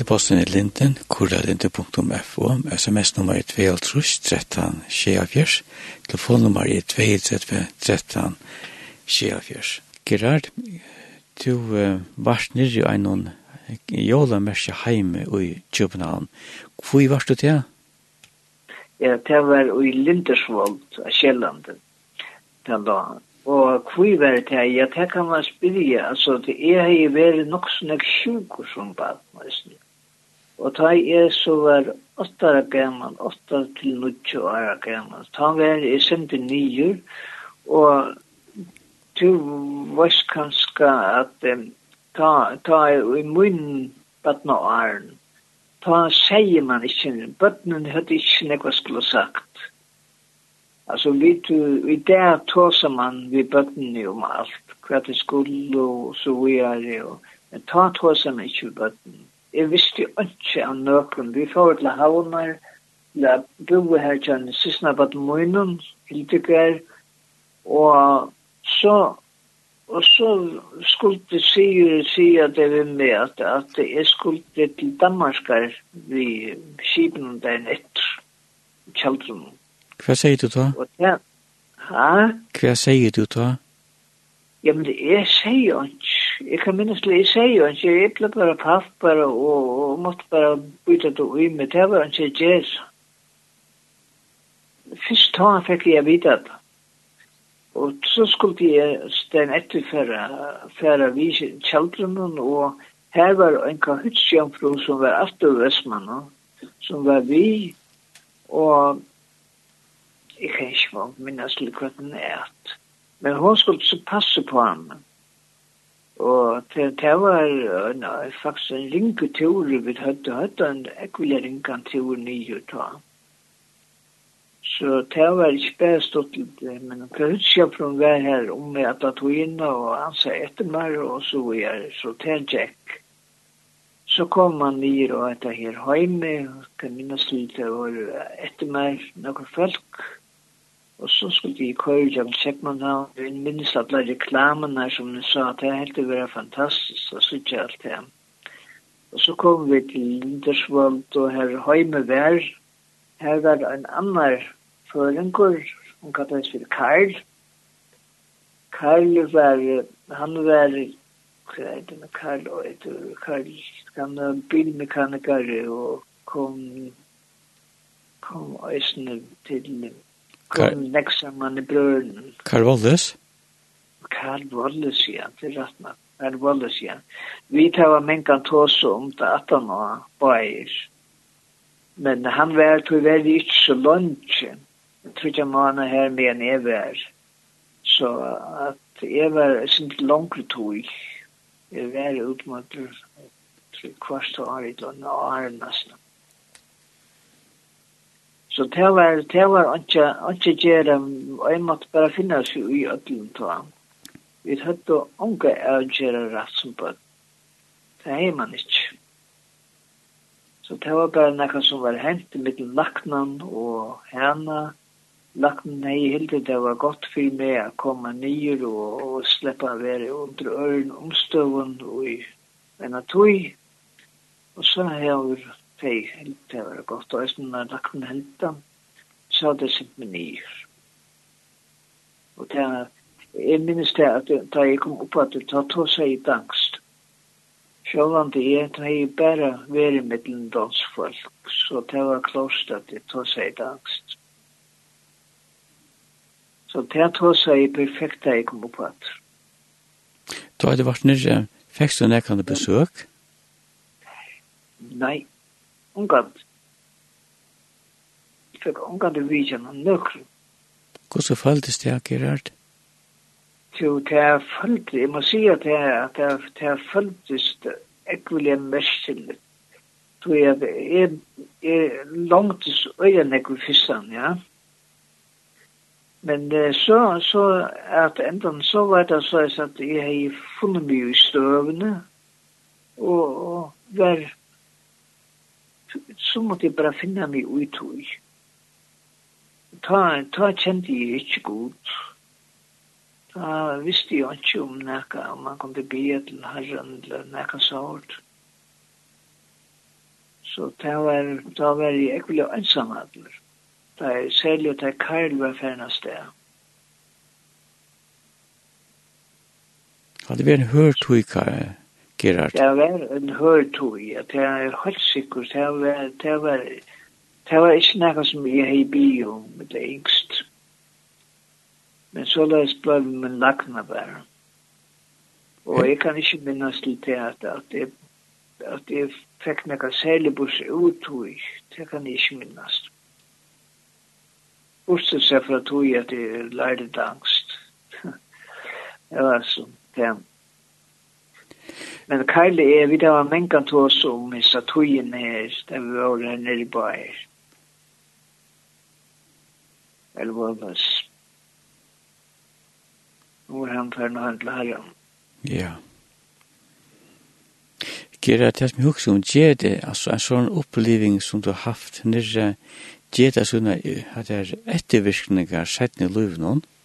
Posten i Linden, kurralinden.fo, sms-nummer er 2 13 24, telefonnummer er 2 13 24. Gerard, du uh, varst nirri av noen jólamersi heime i København. Hvor varst du til? Ja, det var i Lindersvold, av Kjellanden, den da, Og hvor var det her? Ja, det kan man spyrja. Altså, det er jo vært nok sånn sjuk og sånn bare, nesten. Og ta jeg så var åtta år gammel, åtta til nutje år gammel. Ta var jeg sendte nyer, og du var kanskje at um, ta, ta i munnen badna åren. Ta sier man ikke, bøttenen hadde ikke nekva skulle sagt. Altså, vi tu, i det tåser man vi bötten om alt, hva det skulle, og så vidare. Men ta tåser man ikke i bötten jeg visste jo ikke av nøkken. Vi får til havner, la bo her til en siste bad munnen, hildegar, og så Og så skulle det si sige at det var med, at, at jeg skulle til Danmarkar vi skipen der etter kjeldren. Hva sier du da? Og ja, ha? Hva sier du da? Ja, Jamen, jeg sier jo ikke. Jeg kan minnes det, jeg sier jo ikke. Jeg ble bare paff bare, og, og måtte bare bytte det ui med. Det var ikke jazz. Først da fikk jeg vite det. Og så skulle jeg stein etter for å vise kjeldrunnen, og her var en kahutsjønfru som var aftur Vestmann, som var vi, og jeg kan ikke minnes litt hva den er at Men hon skulle så passe på ham. Og det, det var nei, faktisk en ringe tur vi hadde hatt, en ekvile ringetur nye ta. Så det var ikke bare stått litt, men på utskap fra hun var her om jeg at jeg tog inn, og han sa etter meg, og så var jeg, så det gikk. Så kom han nye og etter her hjemme, og kan minnes litt, og etter meg noen folk, Og så skulle vi køre gjennom Kjeppmannhavn, og jeg minnes alle reklamene som de sa, at det er helt å være fantastisk, og så ikke alt det. Og så kom vi til Lindersvold, og her høyme vær, her var en annen føringer, hun kallet for Karl. Karl var, han var, hva er det med Karl, og et Karl, han var bilmekaniker, og kom, kom øsene til Lindersvold kom nekk saman i brøren. Karl Wallis? Karl Wallis, ja, til er rett nok. Karl Wallis, ja. Vi tar mengan tåse om det at han var bæger. Men han var til veldig ikke så langt. Jeg tror ikke han var her med en evær. Så at jeg var sin langt tog. Jeg var utmatter kvart og år i landet og åren nesten. Så det var, det var ikke, ikke gjøre, og jeg måtte bare finne seg i ødelen til ham. Vi hadde unge å gjøre rett som bøtt. Det er man ikke. Så det var bare noe som var hent i mitt laknen og hana. Laknen hei hilde det var godt for meg å komme nye og, og slippe å være under øren omstøven og i en av tog. Og så har jeg det det var godt, og sådan når lagt en helta, så jeg sent mig nyer. Og det er, jeg minnes det at da jeg kom opp at det tar to seg i dangst. Sjålan det er, da jeg bare var i middelen dansfolk, så det var klost at det tatt seg i dangst. Så det tatt seg i perfekt da jeg kom opp at. Da hadde vært nyrre, fikk du nekkende besøk? Nei, Ungarn. Jeg fikk Ungarn i vidjen og nøkker. Hvordan føltes det, Gerard? Jo, det er føltes, jeg må si at det er, det er føltes ekvillig mestillig. Så jeg er, er langt øyne ekvillig fyrstand, ja. Men så, så at enda så var det så at jeg har funnet mye i støvene, og, og var så måtte jeg bare finne meg ut i. Ta, ta kjente jeg ikke godt. Ta visste jeg ikke om noe, om man kunne be til herren eller noe sånt. Så ta var, ta var jeg ikke veldig ensam hadler. Ta er særlig at jeg Karl var ferdig sted. Hadde vi en hørt hva Gerard? Det var en hørtøy, ja, det er helt sikkert, det var, det var, det var ikke noe som jeg har i bio med det yngst. Men så la jeg spørre min lakna bare. Og jeg kan ikke minnes til det at, at jeg, at jeg fikk noe særlig bors ut, det kan jeg ikke minnes. Bortsett seg fra tog at jeg lærte angst. det var sånn, det Men Karli er vi det var mengan til oss om i Satuyen her, der vi var her nere i Bayer. Eller var det oss. Nå er han for å handle her. Ja. Gera, det som jeg husker om, gjør det, altså en sånn oppleving som du har haft nere, gjør det sånn at det er ettervirkninger sett i livet noen? Ja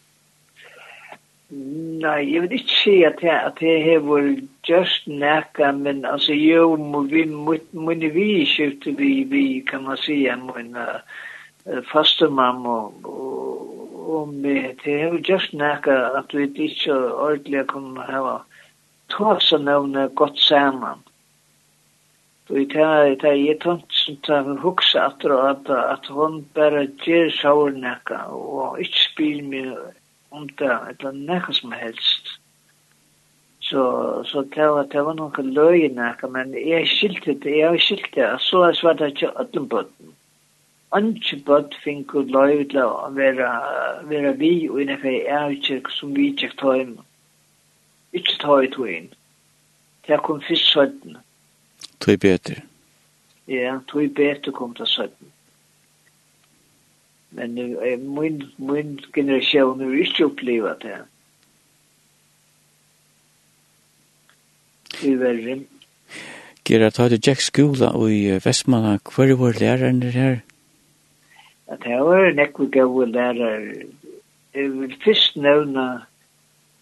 Nei, jeg vil ikke si at jeg, at jeg har vært just nækka, men altså, jo, vi, må mine vi skifte vi, vi, kan man si, må en uh, faste mamma og, og, og med, det har vært just nækka at vi ikke ordentlig kunne hava tås og nevne godt sammen. Og jeg tar, jeg tar, jeg tar, hugsa at, at, at hun bare gjer sauer nækka og ikke spyr meg om det, eller nekka som helst. Så, så det var, det var noen løgn, men jeg skilte det, jeg skilte det, så jeg svarte ikke alle bøtten. Anki bøtt finko løy til å være, være vi og inne for jeg er ikke som vi ikke tar inn. Ikke tar i inn. Det kom fyrst søtten. Tøy beter. Ja, tøy beter kom til søtten. Men nu min, min generation har inte upplevt det. Tyvärr. Gera, ta du Jack skola og i Vestmanna, hver var læreren her? Ja, det var nekve gode lærer. Jeg vil først nevne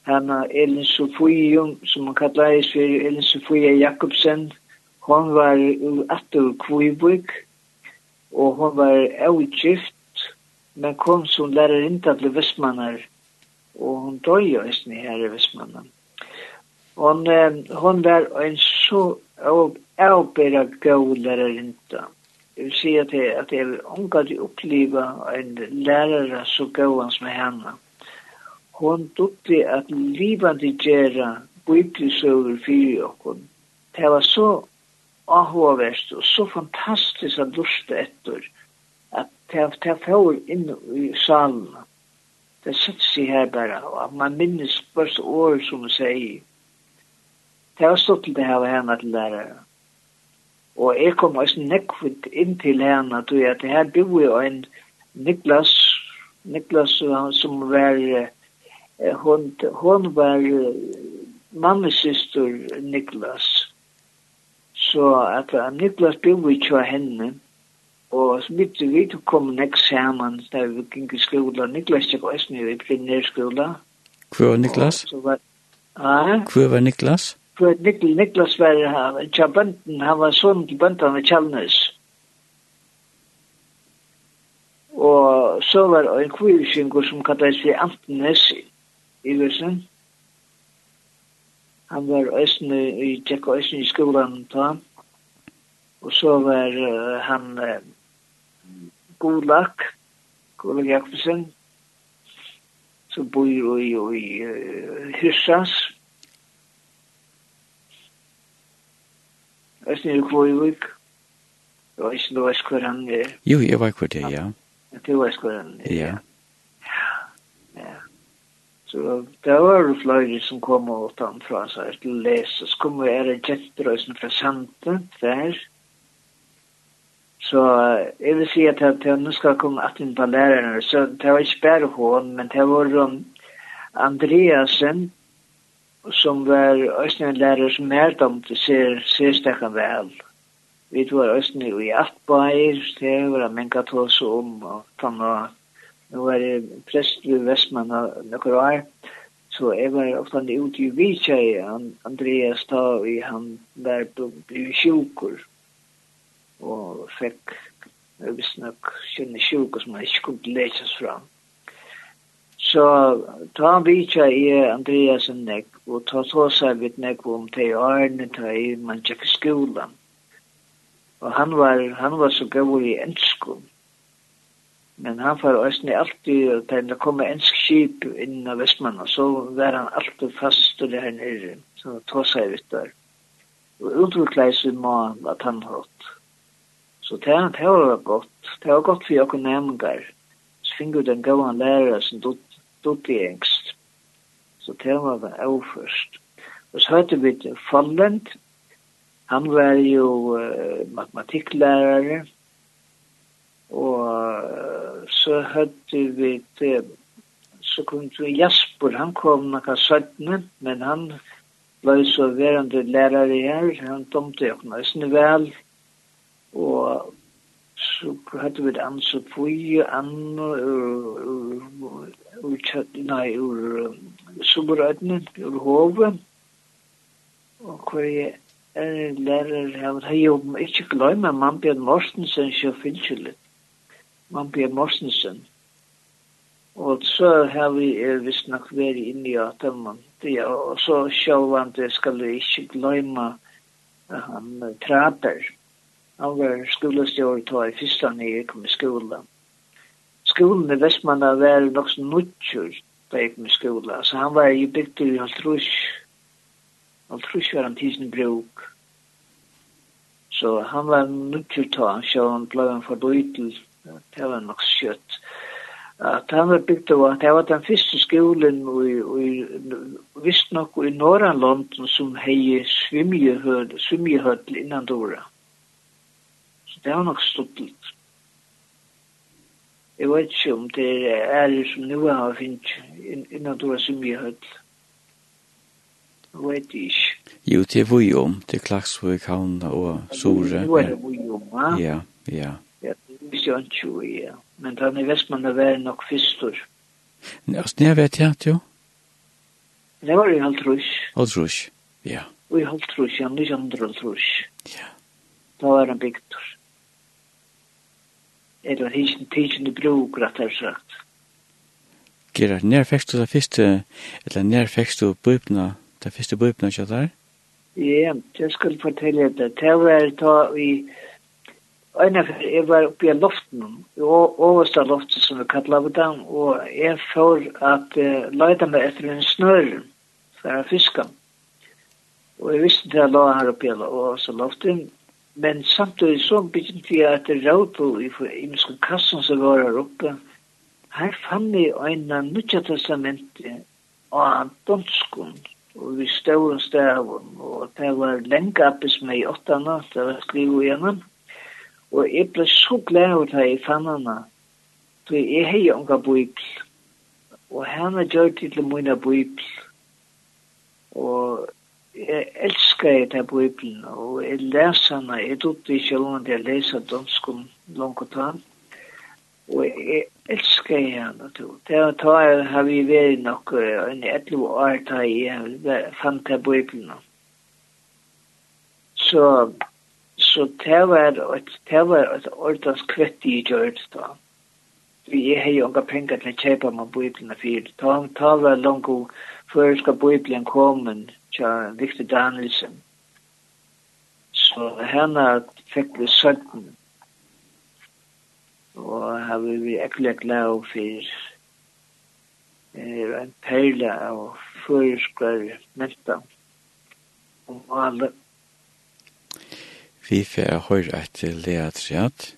henne Elin Sofie Jung, som man kallar i Sverige, Elin Sofie Jakobsen. Hon var atter Kvibuk, og hon var avgift men kom som lærer lärarinta till Vestmannar och hon dog ju i här i Vestmannar. Hon, eh, hon var en så avbera god lärarinta. Jag vill säga att jag, att jag vill omgått uppleva en lärare så god som henne. Hon duktig att livande göra biblisöver för oss. Det var så avhåverst og så fantastisk at lusta etter det får inn i salen. Det sitter seg her bare, og man minnes første år som man sier. Det har stått til det her henne til lærere. Og jeg kom også nekvitt inn til henne, tror jeg, at det her bor jo en Niklas, Niklas som var, hon, hon var mammesøster Niklas. Så at Niklas bor jo ikke henne, Og så begynte vi til kom nek saman da vi gikk i skola. Niklas tjekk også nye i plenærskola. Hvor var Niklas? Hvor var Niklas? Hvor Niklas, Niklas var tja bønden, han var sånn til bøndene i Kjellnes. Og så var det en kvirkjengur som kallet seg Anten i Vøsen. Han var østene, i tjekk og østene i skolan ta. Og så var uh, han... Uh, Gulag, Gulag Jakobsen, som bor i, i uh, Hyrsas. Østen i Kvøyvik. Jeg vet ikke, du vet hvor han er. Jo, jeg vet hvor det er, ja. Du vet hvor han er, ja. Ja. Så det var jo flere som kom og åtte fra seg til å lese. Så kom vi er en kjetterøysen fra Sante der. Så jeg vil si at jeg, nå skal komme at inn på lærerne, så det var ikke bare hun, men det var um, Andreasen, som var også en lærer som er dem til ser, ser stekken vel. Vi var også i Atbeier, det var en menka tås om, og han og nå var jeg prest ved Vestmann noen år, så jeg var ofte ute i Vitsjei, Andreas da, og han var blitt sjukker og fikk jeg visste nok kjenne sjuk som jeg ikke kunne leses fram. Så ta han vitja i Andreas en nek, og ta ta seg vidt nek om te i Arne, ta i man tjekk skolan. Og han var, han var så gav i enskon. Men han var òsne alltid, da det kom ensk skip inn av Vestmann, og så var han alltid fast og det her nere, så ta seg vidt der. Og utviklet seg må at han hatt. Så det, det var godt. Det var godt for oss nærmengar. Så finner den gode lærere som dutt i engst. Så det var det også først. Og så hørte vi til Fallent. Han var jo uh, matematikklærere. Og uh, så hørte vi uh, så kom vi Jasper, han kom nakka søttene, men han var jo så verandre lærere her, han domte jo ikke vel, og så hadde vi et anse fri, anne, nei, ur subrødene, ur Hove, og hvor jeg er lærer her, og jeg jobber ikke glemme Mambjørn Morsensen, så finnes Mambjørn Morsensen. Og så har vi er visst nok vært inne i Ataman. Ja, og så sjåvande skal vi ikke glemme han Traber. Han var skolestjord ta i fyrsta når jeg kom i skolan. Skolen i Vestmanna var nok så nutjur da jeg kom i skolan. Så han var i bygd i Haltrus. Haltrus var han tisen bruk. Så han var nutjur ta, så han ble han fordøytel. Det var nok skjøtt. At han var bygd av, det var den første skolen og, i, visst nok i Norrland som hei svimjehødl innan dora. Så det var nok stått Jeg vet ikke om det er ære som nå har finnet innan du har så mye høyt. Jeg vet ikke. Jo, det er vi om, det er Klagsvøk, Havn og Sore. Jo, det er vi om, ja. Ja, ja. Ja, det visste jeg ikke, ja. Men den i Vestmann er vært nok fyrstor. Altså, det vet jeg, jo? Det var i Haltrus. Haltrus, ja. Og i Haltrus, ja, 1900 Haltrus. Ja. Da var han bygd. Ja eller han ikke tidsen i bruk, rett og slett. Gerard, nær fikk du det første, eller nær fikk du bøypene, det første bøypene ikke der? Ja, jeg skal fortelle det. Det var da vi, Einar fyrir, jeg var oppe i loften, oversta loften som vi kallar av den, og jeg får at uh, leida meg etter en snør for å fiska. Og jeg visste det jeg la her oppe i oversta loften, Men samtidig så begynte jeg at det råd på i imenske kassen som var her oppe. Her fann vi øyne nødja testamentet av danskund og vi stod en stavun og det var lenge oppe som jeg i åttana, det var skrivet igjennom. Og jeg ble så glad av det i fannene. Så jeg har jo unga bibel. Og henne gjør det til mine bibel. Og jeg elsker jeg den Bibelen, og jeg leser den, jeg tog det ikke om at jeg leser dansk om langt og tann, og jeg elsker jeg den, og det er da jeg har vi vært nok en etter år da jeg fant det Bibelen. Så, så det var et, det var et ordens kvett i gjørt da. Vi har jo ikke penger til å kjøpe med Bibelen for det. Da var langt og før skal Bibelen komme, tja Victor Danielsen. Så henne fikk vi sønten. Og her var vi ekkelig glad for er en perle av føreskrar melta om alle. Vi får høre et lea triat,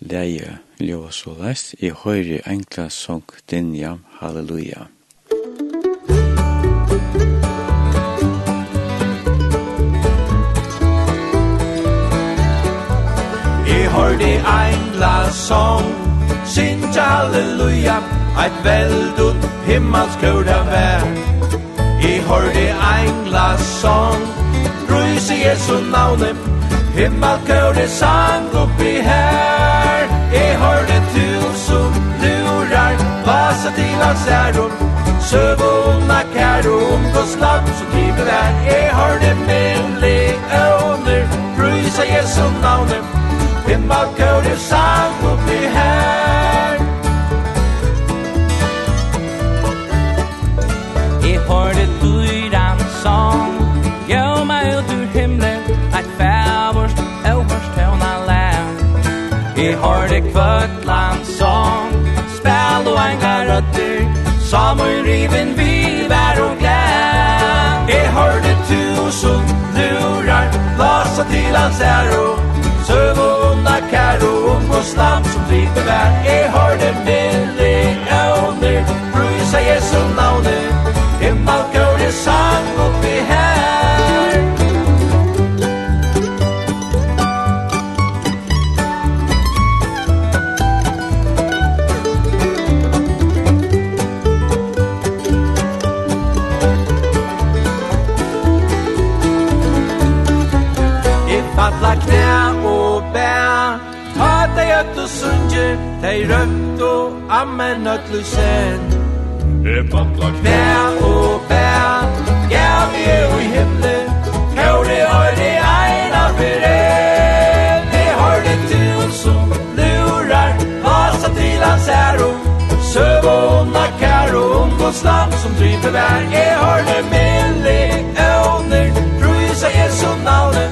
leie ljøs og lest, i høyre enkla sång Dinja halleluja. hørt i ein glas sång Sint halleluja Eit veldut himmelsk himmels av vær. I hørt i ein glas sång Rus i Jesu navne. Himmel kører sang oppi her. I hørt i tusen lurar Vasa til hans ærum Søvona kær og omgås lapp som kibler er. Jeg har det med øvner Brusa Jesu hørte kvøtland song Spel og engar røtter Som i riven vi vær og glad Jeg hørte tusen lurar Lasa til hans æro Søv og onda kæro Ung og slam som driver vær Jeg hørte millioner Brysa Jesu navne Himmel gøyre sang og Dei rømt og ammen nøtlu sen. E bantla knær og bær Gjer vi er i himle Kauri høyre eina bere Vi har det til som lurar Vasa til hans æro Søv og onna og omgås land Som driver vær. E har det milli øvner Bruisa Jesu navne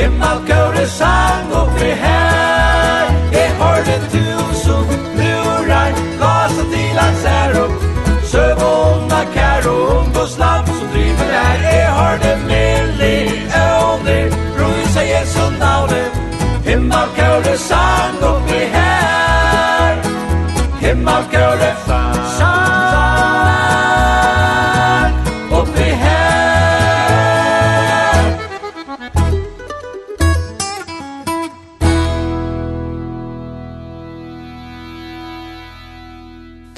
Himmel kauri sang oppi her. E har det til himmel går det fan Oppi her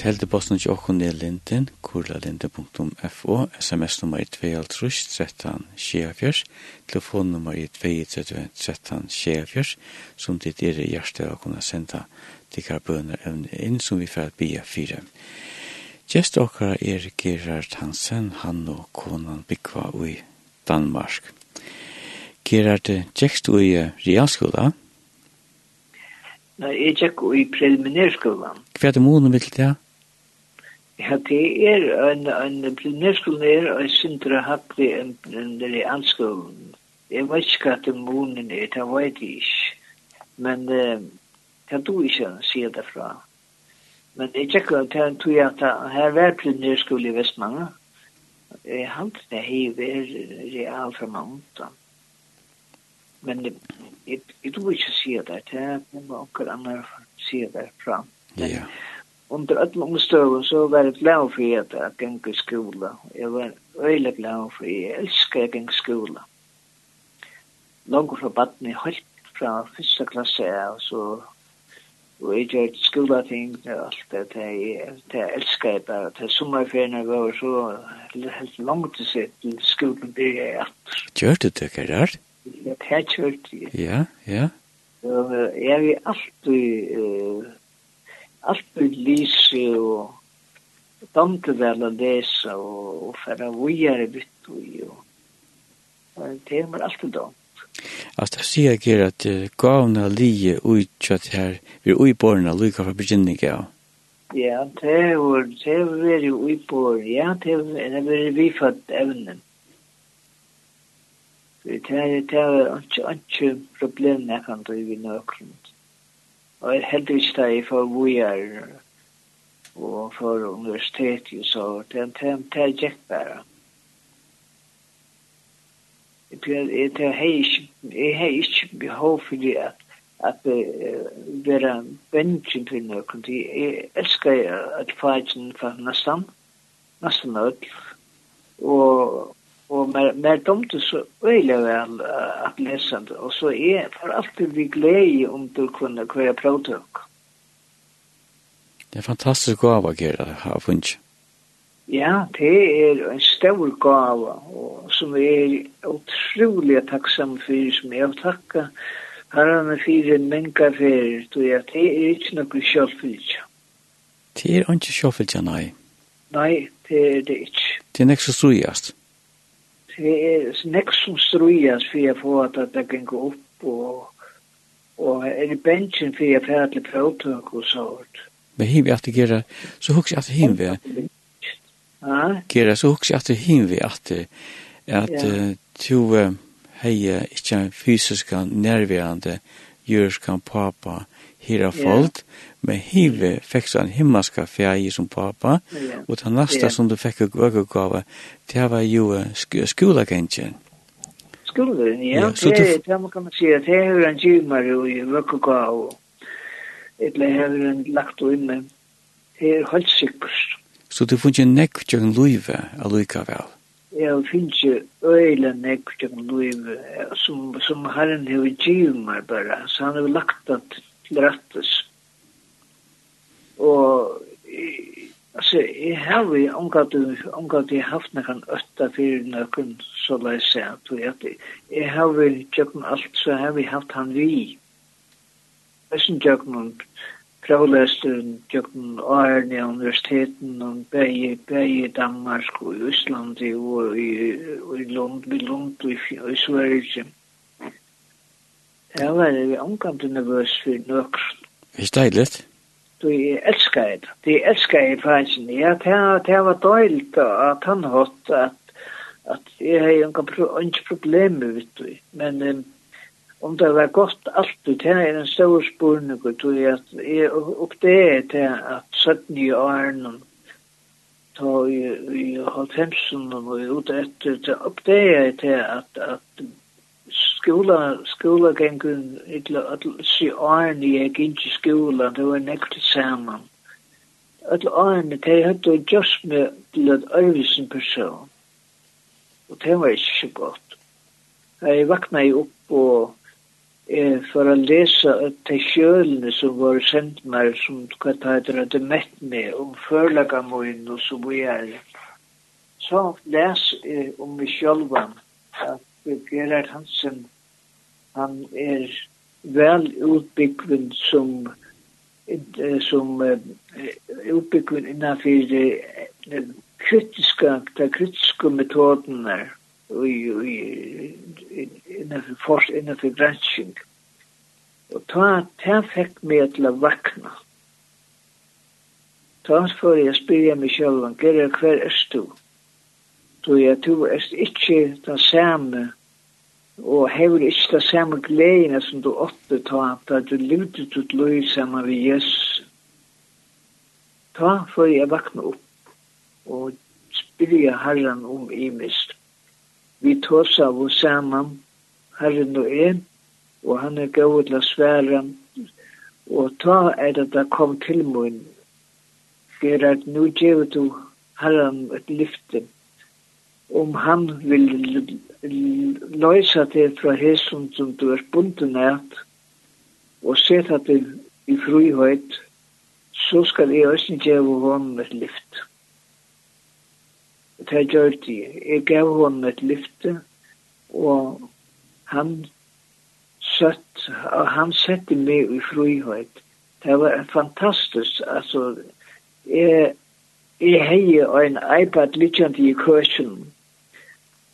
Telteposten til okken ned linden, kurlalinde.fo, sms-nummer 2 253 13 24, telefonnummer er 2 13 24, som ditt er i hjertet å kunne sende tikkar bønner evne inn som vi får bia fire. Gjest okkar er Gerard Hansen, han og konan Bikva i Danmark. Gerard, gjekst du i realskola? Nei, jeg gjekk i preliminærskolan. Hva er det månen vil det? Ja, det er en, en preliminærskolan er en sindra hakli enn en realskolan. Jeg vet ikke hva det månen er, det vet jeg ikke. Men... Uh, kan du ikke se det fra. Men jeg tjekker at jeg tror at her var plunder skulle i Vestmange. Jeg halte det her var real fra måneden. Men jeg, jeg tror ikke se det det at noen andre se det fra. Ja. Under alle omstøven så var jeg glad for at jeg gikk i skole. Jeg var øyelig glad for jeg elsker jeg gikk i skole. Langt fra baden i høyt fra første klasse og så Og jeg gjør skoleting og alt det. Det det elsker jeg bare. Det sommerferien jeg var så helt langt til seg til skolen blir jeg alt. Gjør du det, Gerard? Ja, det gjør jeg. Ja, ja. Jeg er alltid, uh, alltid lyse og damte vel å lese og, og fære vujere vitt og jo. Det er meg alltid damt. Alltså jag ser jag att gavna lie utsatt här vid oiborna lika från begynning ja. Ja, det är det är väldigt oibor. Ja, det är väldigt bifat ämnen. Det är det är inte inte problem när kan du vi nökrum. Och jag helt inte det för vi är och för universitet så det är det är jättebra jeg har ikke, jeg har ikke behov for det at, at uh, være venntjen til noen. Jeg elsker at fagen fra nesten, nesten alt. Og, og mer, mer dumt så øyelig vel at lese det. Og så er for alltid vi glede om du kunne være prøvdøk. Det er fantastisk gava, det har funnet. Ja, det er en stor gave, og som vi er utrolig takksam for, som jeg har takka herrene for en menga for, og ja, det er ikke noe sjølfylgja. Det er ikke sjølfylgja, nei. Nei, det er det ikke. Det er nek som strujast. Det er nek som strujast for jeg får at det kan gå opp, og, og er i bensjen for jeg ferdig prøvtøk og sånt. Men hiv jeg at det gjerra, så huks jeg at hiv jeg, Gera, så hugsa at hin vi at at to hei ikkje fysiska nærværende jørskan papa hira folk, men hive fikk så en himmelska fjei som papa, pappa, og det nasta som du fikk økogave, det var jo skolagentjen. Skolagentjen, ja, det er det man kan si, at det er en gymar i økogave, eller hever en lagt og inne, det er helt sikkert. Så du funnet nekk tjøkken løyve allikevel? Jeg finnes jo øyla nekk tjøkken løyve som, som herren har givet meg bare. Så han har lagt det til rettes. Og Altså, jeg har jo omgatt jeg har haft noen øtta fyrir nøkken, så la jeg se at jeg, jeg har jo kjøkken alt, så har vi haft han vi. Jeg synes kjøkken prøvlesteren gjøkken årene i universiteten og begge, begge Danmark og Østland og i, og i Lund, i Lund og i, og i Sverige. Jeg var omgamt nervøs for nøkken. Er Det er deilig. Du, jeg elsker det. Det elsker det faktisk. Ja, det var deilig at han hatt at, at jeg har ikke problemer, vet du. Men... Um, om det var godt alltid, det er en stor spurning, og jeg oppdager til at 17 i årene, ta i, i halvfemsen og ut etter, så til jeg til at, at skola, skola gengun, illa at si årene jeg gikk inn til skola, det var nektig sammen. Alle årene, det hadde just med til at arvisen person, og det var ikke så godt. Jeg vakna jo opp og eh, for å lese til kjølene som var sendt meg, som hva det heter at det mett med, om førlagamøyen og så hvor er. Så les eh, om meg sjølven, at Gerard Hansen, han er vel utbyggven som som utbyggven innanfor det kritiska, de kritiske metodene er i innanfor fors, innanfor gransking. Og ta, ta fikk meg til å vakna. Ta for jeg spyrir meg selv, Gerra, hver er du? Du er du er ikkje den samme, og hever ikkje den samme gleden som du åtte ta, da du lute ut løy saman vi Jesus. Ta for jeg vakna opp og spyrir herran om i imist. Vi tåsa av oss saman, herren og en, og han er gau til å svære, og ta er det det kom til mun. at nu gjør du herren et lyfte, om han vil løysa det fra hesson som du er bunden at, og seta det i frihøyt, så skal jeg også gjøre hon et lyfte det gjør de. Jeg gav henne et lyfte, og han sett, og han sette meg i frihøyt. Det var fantastisk, altså, jeg, jeg hei en iPad litt i køsjen,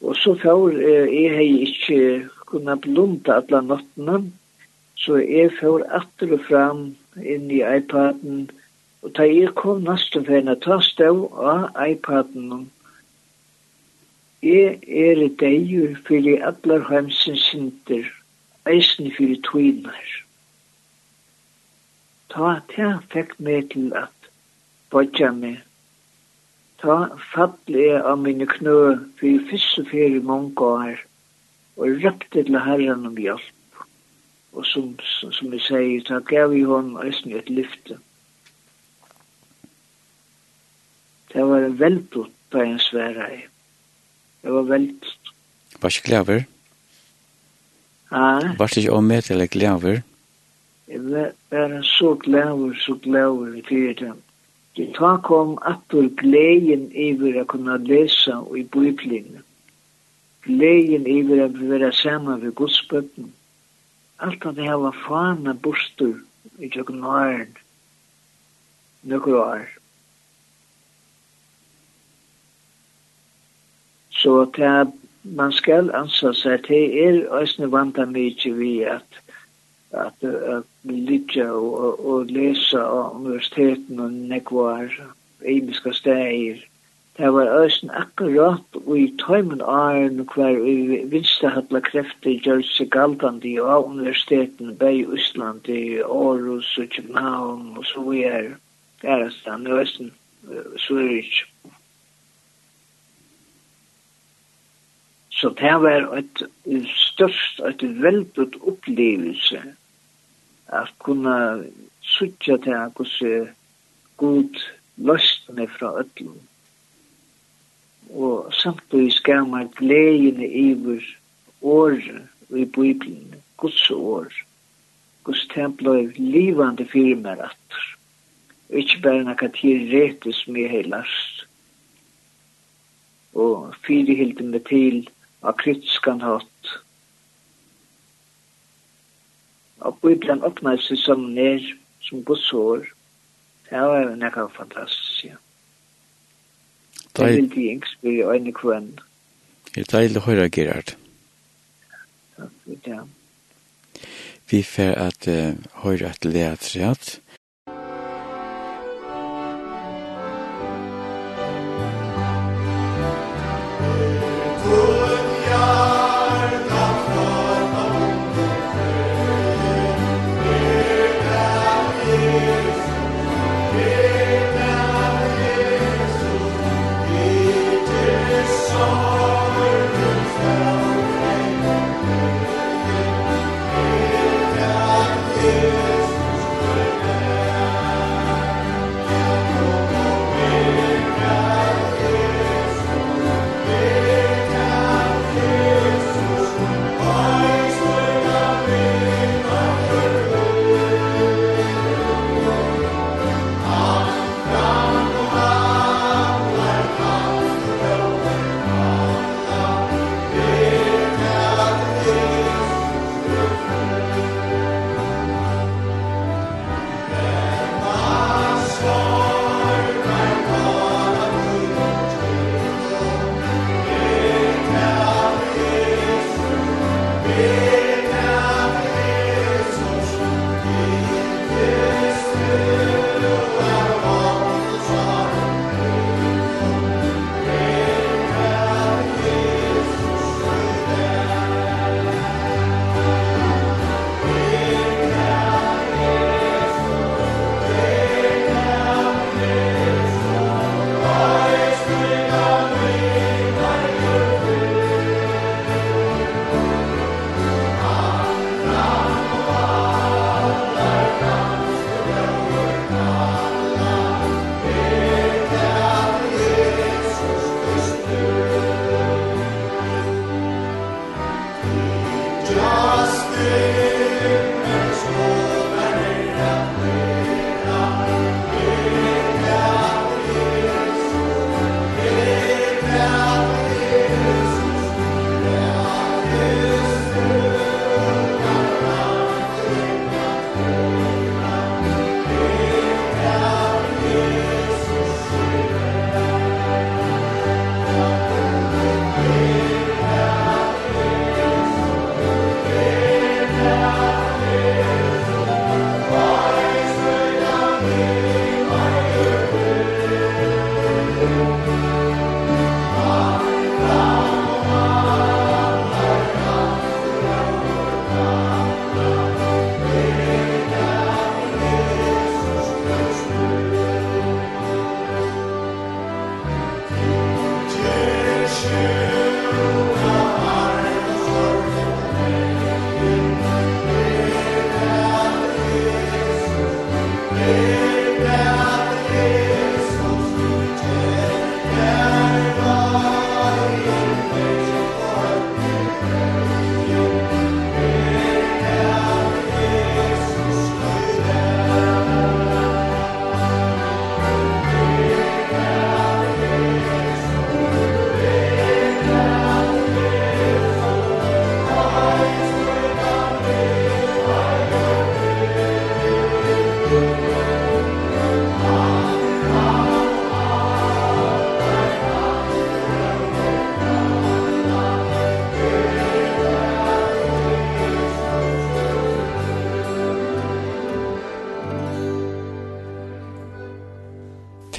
og så får jeg hei ikke kunne blunda alle nottene, så jeg får atter og fram inn i iPaden, og da jeg kom nesten for henne, ta stå av iPaden, og Jeg er deigur fyrir allar heimsins synder, eisen fyrir tvinar. Ta ta fekk meg til at bodja meg. Ta fall jeg av mine knø fyrir fyrst og fyrir mange år, og røpte til herren om hjelp. Og som, som, som jeg sier, ta gav i hon eisen et lyfte. Det var en velbrott på en svære Jeg var veldig. Var ikke klaver? Hæ? Var ikke om med eller glæver? Jeg var så glæver, så glæver i fyrtiden. Det ta kom attor gleien iver a kunna lesa og i bøyplin. Gleien iver a vera saman ved godsbøtten. Alt at hava fana bostur i tjokken åren. Nøkker år. Så det man skal ansa seg til er øsne vanta mykje vi at at, at lytja og, og, og lesa av universiteten og nekvar ibiska stegir. Det var øsne akkurat og i tøymen æren hver vi vinste hatla krefter gjør seg galdandi av universiteten bei Ísland i Aarhus og København og så vi er er er er er er Så det var et størst, et veldig opplevelse at kunne suttje til hvordan god løsne fra ødelen. Og samtidig skal man gledene iver året i Bibelen, Guds år. Guds tempel er livande firmer atter. Ikke bare noe teoretisk mye helast. Og fire hilder med til av kritiskan hatt. Og Bibelen åpnet seg som ned, som godsår. Det var jo nekka fantastisk, ja. Det vil de yngspyr i øyne kvann. Det er deilig å høre, Gerard. Takk ja. Vi får at uh, høre et leat rett.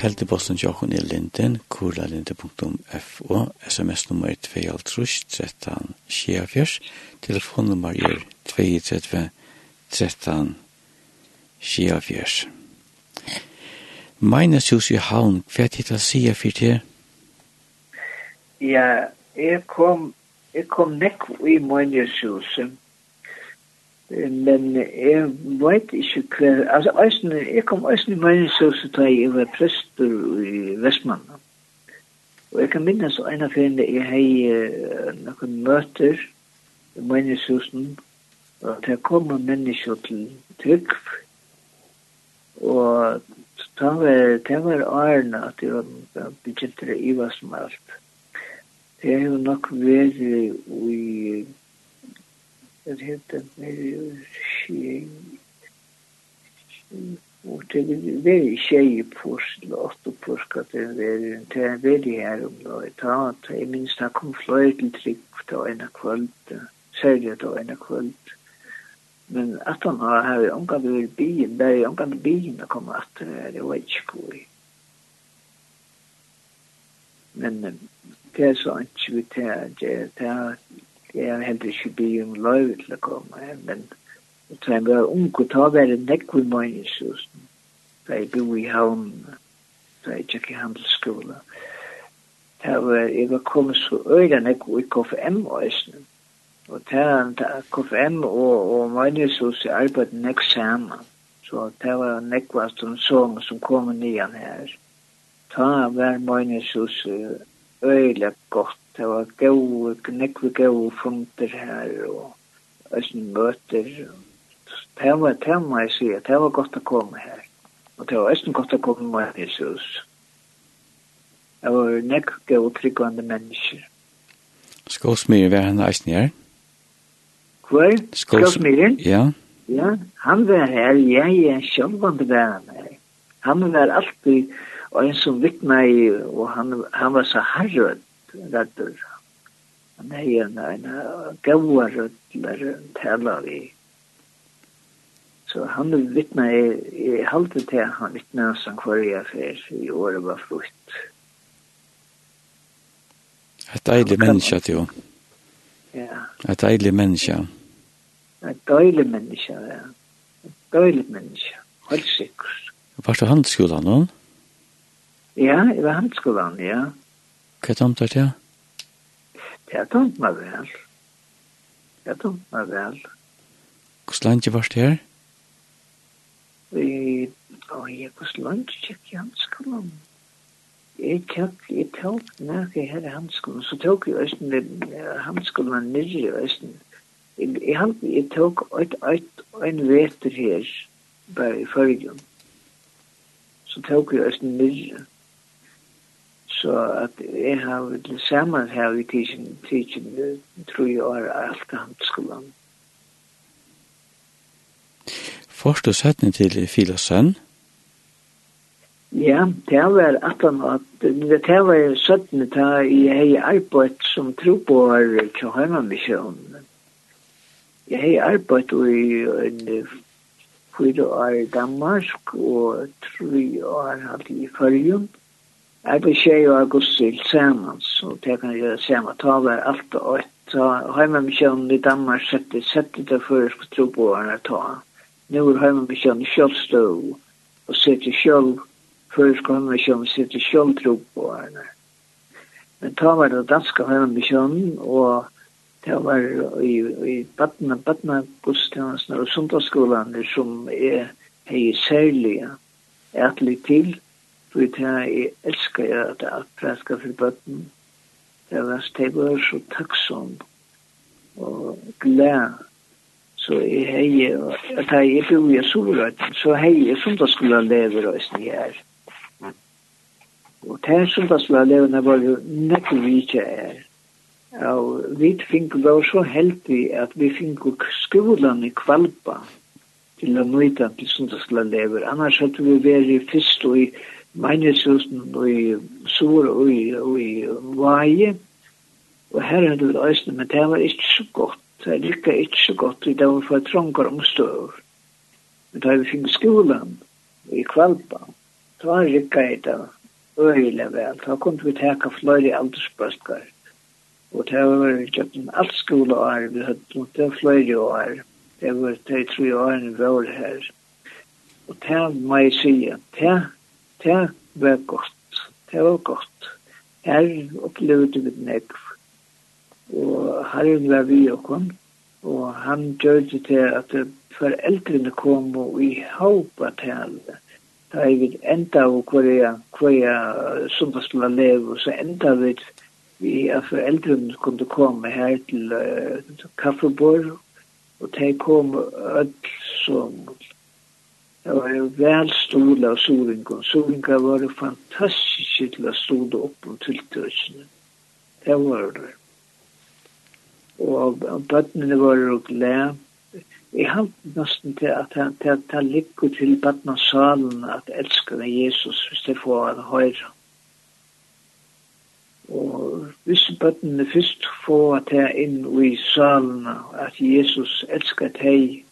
Eldeposten Jokon i Linden, kurlalinde.fo, sms-nummer 2, 13, 24, telefonnummer er 32 13 Sjeafjers. Meine Sus i Havn, hva er det å si for? Ja, jeg kom, jeg kom nekk i meine Susen, men jeg vet ikke hva... altså æsne, jeg kom æsne i meningsøse da jeg var prester i Vestmannen. Og jeg kan minnes en av fjerne jeg har noen møter i meningsøsen, og det kom mennesker til trygg, og det var, det var årene at jeg begynte å iva som alt. er jo nok veldig i det heter nere Skien. Og det er veldig tjei i slott og påska til verden. Det er veldig her om det. Da, jeg minns har kom fløy til trygg da en av kvöld. Særlig da en kvöld. Men at han har her, omgang vi være byen, bare omgang vi byen å komme at det er det var ikke god i. Men det er så ikke vi til det. Det er jeg heller ikke by om løyve til å komme, men jeg tror jeg var unge ta være nekve møgnes, da jeg bo i havn, da jeg gikk i handelsskolen. Da var jeg var kommet så øyne nekve i KFM-øysene, og da KFM og, og møgnes arbeid nek sammen, så det var nekve som sång som kom nyan her. Ta var møgnes hos øyne godt det var gode, nekve gode funter her, og æsne møter. Det var, det må jeg si, det var godt å komme her. Og det var æsne godt å komme med Jesus. Det var nekve gode, tryggvande mennesker. Skålsmyr, hva er han æsne her? Hva? Skålsmyr? Ja. Ja, han var her, ja, ja, sjølvande var han her. Han var alltid, og en som vittnei, og han, han var så herrød redder. Han er en, en gåa rødler taler vi. Så han vittna i halte til han vittna som hver jeg fer i året var frukt. Et deilig menneske, till hon. Ja. Ett dejlig människa. Et dejlig menneske, ja. Et dejlig menneske. Helt sikkert. Var du handelsskolan hon? Ja, i var handelsskolan, ja. Hva tomt er det? Det er tomt meg vel. Det er tomt meg vel. Hvordan land var det her? Vi, å, jeg var land kjekk i hanskelen. Jeg kjekk, jeg tok nær i her hanskelen, så tok jeg også hanskelen var nyrre i østen. Jeg halte, jeg tok et, et, en veter her, bare i følgen. Så tok jeg også nyrre så at jeg har vært sammen her i tidsen, tidsen, tror jeg, er alt annet skolen. Forstå sætning til Fila Sønn? Ja, det var at han at det var søttene da jeg hei arbeid som tro på her var Kjøheimanmisjonen. Jeg har arbeidt i en fyra år i Danmark og tre år hatt i Følgen. Jeg ble tjej og august til sammen, så det kan jeg gjøre sammen. Ta var alt og et. Så heimamisjonen i Danmark sette, sette det før jeg tro på henne ta. Nå er heimamisjonen selv stå og sette selv, før jeg heimamisjonen sette selv tro på henne. Men ta var det danske heimamisjonen, og ta var i, i Batna, Batna gudstjenesten og sundagsskolen som er hei særlig atlig til, Du vet jeg elsker jeg at jeg præsker for bøtten. Jeg var stedet så takksom og glad. Så jeg hei, at jeg bor i Solrøtten, så hei jeg som lever og leve her. Og det som da skulle leve var jo nekker vi ikke her. Og vi fikk var så heldig at vi fikk skolen i Kvalpa til å nøyta til som da skulle leve. Annars hadde vi vært først og i Kvalpa meningshusen i Sår og i, i Vaje. Og her er det vel øyne, men det var ikke så godt. Det er ikke ikke så godt, det var for trånger omstøver. Men da vi fikk skolen i Kvalpa, så var det ikke jeg det øyelig vel. Da kunne vi teka flere aldersbøsker. Og det var ikke en alt skoleår, vi hadde noe det flere år. Det var de tre årene vi var her. Og det må jeg si, det det var godt. Det var godt. Her opplevde vi nekv. Og herren var vi og kom. Og han gjør det til at foreldrene kom og i håpa til alle. Da jeg vil enda og hvor jeg, hvor jeg som var skulle leve, så enda vi vi at foreldrene kunne komme her til uh, kaffebord, og de kom alt som Det var en vel stol av Soringa. Solinga var det fantastiskt till att stå upp om tilltökningen. Det var det. Og bøttene var jo glede. Jeg halte nesten til at han, til at han ligger til bøttene at elskende Jesus hvis det får han høyre. Og hvis bøttene først får at han inn i salen at Jesus elsker deg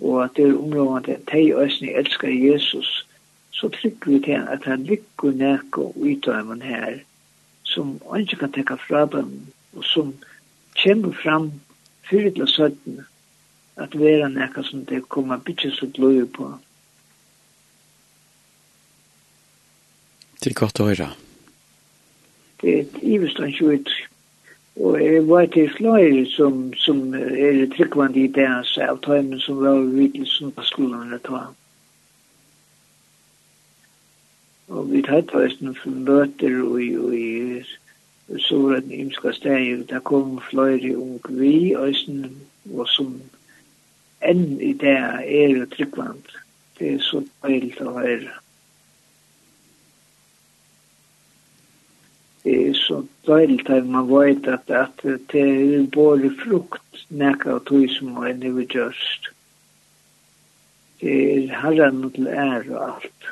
og at det er området at de øsne elsker Jesus, så trykker vi til at han ligger og utøver her, som han ikke kan tenke fra dem, og som kommer fram fyrir til søtten, at vera nækka som det kommer bytjes så løy på. Det er godt å høre. Det er et ivestand 23 Og jeg var til flere som, som er tryggvande i det han sa, av tøymen som var videlsen på skolen eller tøy. Og vi tatt høysten for møter og i, og i såret imska steg, der kom flere ung vi høysten og som enn i det er tryggvand. Det er så deilig å høre. så deilt at man vet at, at det er både frukt nekka og tog som er nivå gjørst. Det är herran til ære og alt.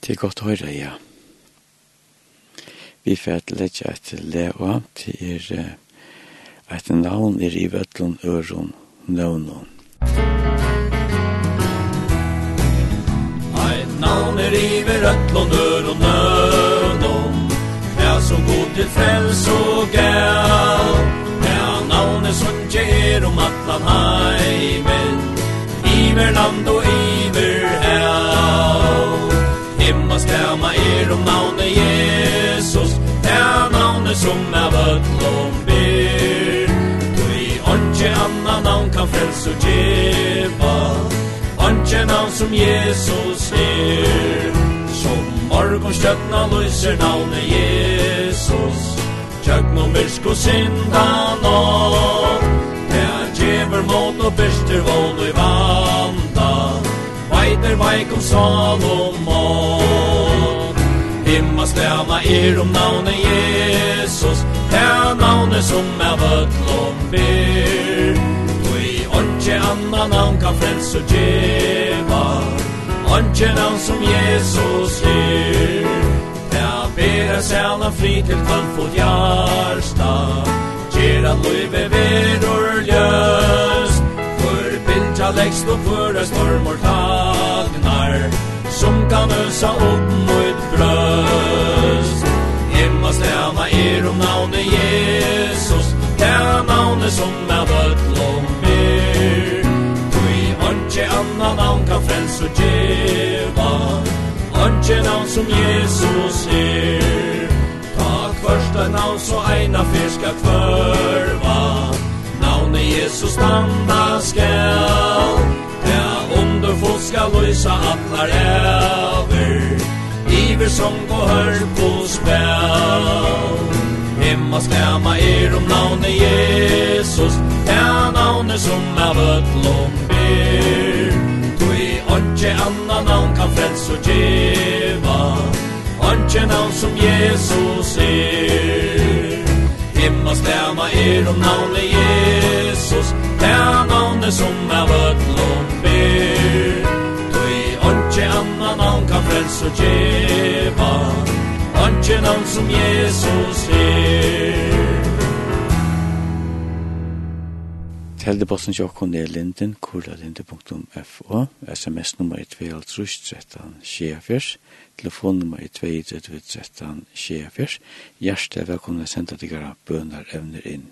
Det er godt å høre, ja. Vi får att lägga ett leva till er ett navn er i vettlån øron, navnån. ötlån dör och nödån Ja, som går till fräls och gäll Knä navne som ger om atlan heimen. Iver land og iver hell Himma skräma er om navne Jesus. Ja, navn navne som är ötlån ber. Tui onge anna navn kan fräls och djeva. Onge navn som Jesus er som morgon morgonstjøtna lyser navnet Jesus. Tjøk no myrsk og synda nå Det er djever mot og byrster vål og i vanda. Veiter veik om Salomon Himma stjæna er om navnet Jesus. Det er navnet som er vøtl og byr Og i orkje anna navn kan frels og djeva. Anke navn som Jesus gir Ja, bera sæla fri til kvannfot jarsta Gjera løyve verur ljøst For bindja lekst og fyrre stormor tagnar Som kan øsa opp mot brøst. Himma stæna er om navnet Jesus. Det er navnet som er bøtla Anke annan navn kan frels og djeva. Anke navn som Jesus er. Ta kvørsta navn så eina fyr skal kvørva. Navnet Jesus standa skal. Ja, underfot skal lysa atlar ever Iver som går hør på spel. Hemma skama er om navnet Jesus. Ja, navnet som er vøtlom er Tui onge anna navn kan frels og djeva Onge navn som Jesus er. Himma stema er om navnet Jesus Det er navnet som er vøtlom ber. Tui onge anna navn kan frels og djeva Onge navn som Jesus er. Teldeposten tjokkon er linden, kurlalinde.fo, sms-nummer i 2.13 sjefjers, telefonnummer i 13, sjefjers. Hjerte velkomna senda tiggara bønner evner inn.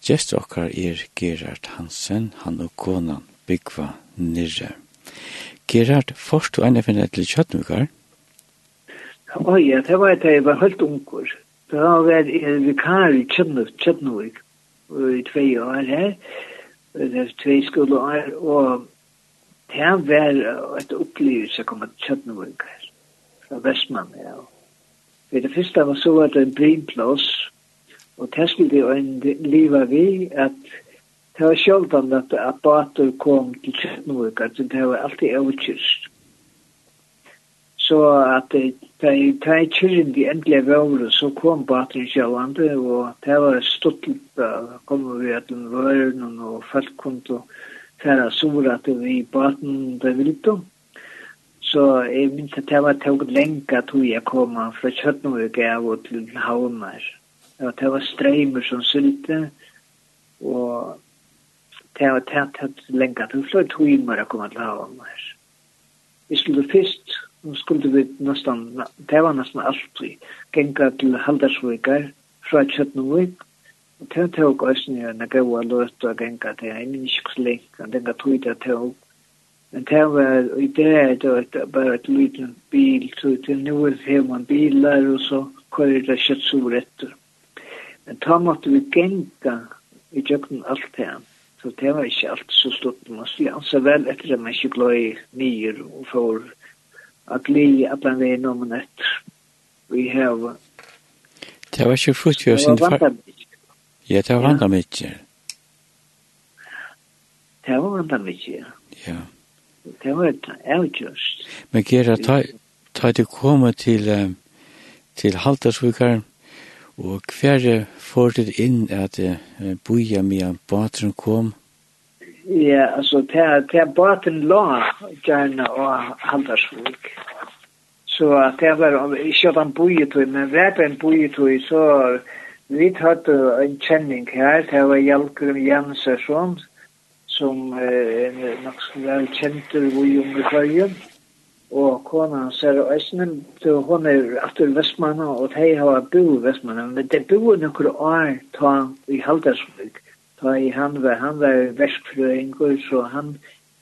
Gjest okkar er Gerard Hansen, han og konan Bygva Nirre. Gerard, først du ene finne til kjøtnukar? Ja, ja, det var det, jeg var helt unger. Det var en vikar i Kjøtnuk, i tvei år her. Ja tvei skole år, og det var et opplevelse å komme til Kjøtnevåg, fra Vestmann, ja. For det første var så at det var en brinplås, og det skulle jo en liva vi, at det var sjølvan at abater kom til Kjøtnevåg, at det var alltid avkjørst. Så at det er kyrren de endelige vøvre, så kom Patrik Kjallande, og det var stortelt, da kom vi at den vøren, og folk kom til å fære sora til vi baten det vildt. Så jeg minns at det var tog lenka tog jeg kom fra Kjøttenvøk av og til Havnar. Det var streimer som sylte, og det var tett lenka tog flere timer å komme til Havnar. Vi skulle først nå skulle vi nesten, det var nesten allt vi gänga till Haldarsvikar, fra Kjötnuvik, og det tog æsni når að var løt og gænga til heimin skslink, og den gatt huida tog. Men det var, i det er det bare et liten bil, så til nu er man bilar, og så kører det kjøttsur etter. Men da måtte vi gænga i tjøkken alt det. Så det var ikke alt så stort. Man skulle ansa vel etter at man ikke gløy nyer og får at li allan vegin med nett. Vi har... Det var ikke frutt har sin... Det var vantan mykje. Ja, det var vant vantan mykje. Det var vant av mykje. Ja. Ja. Det var et avgjørst. Men Gera, ta, ta du komme til, til Haldarsvikar, og hver får du inn at uh, boja med at kom, Ja, altså, det er bare til la gjerne og haldarsvik. Så det var ikke at han boietøy, men det var en boietøy, så vi tatt en kjenning her, det var Jalgrim Jansson, som er eh, nok så vel kjent i unge fløyen, og kona hans er Øysnen, så hun er etter Vestmannen, og de har bo i Vestmannen, men det bor noen år ta i Haldarsvik ta i han var han var verskfrøyngur, så han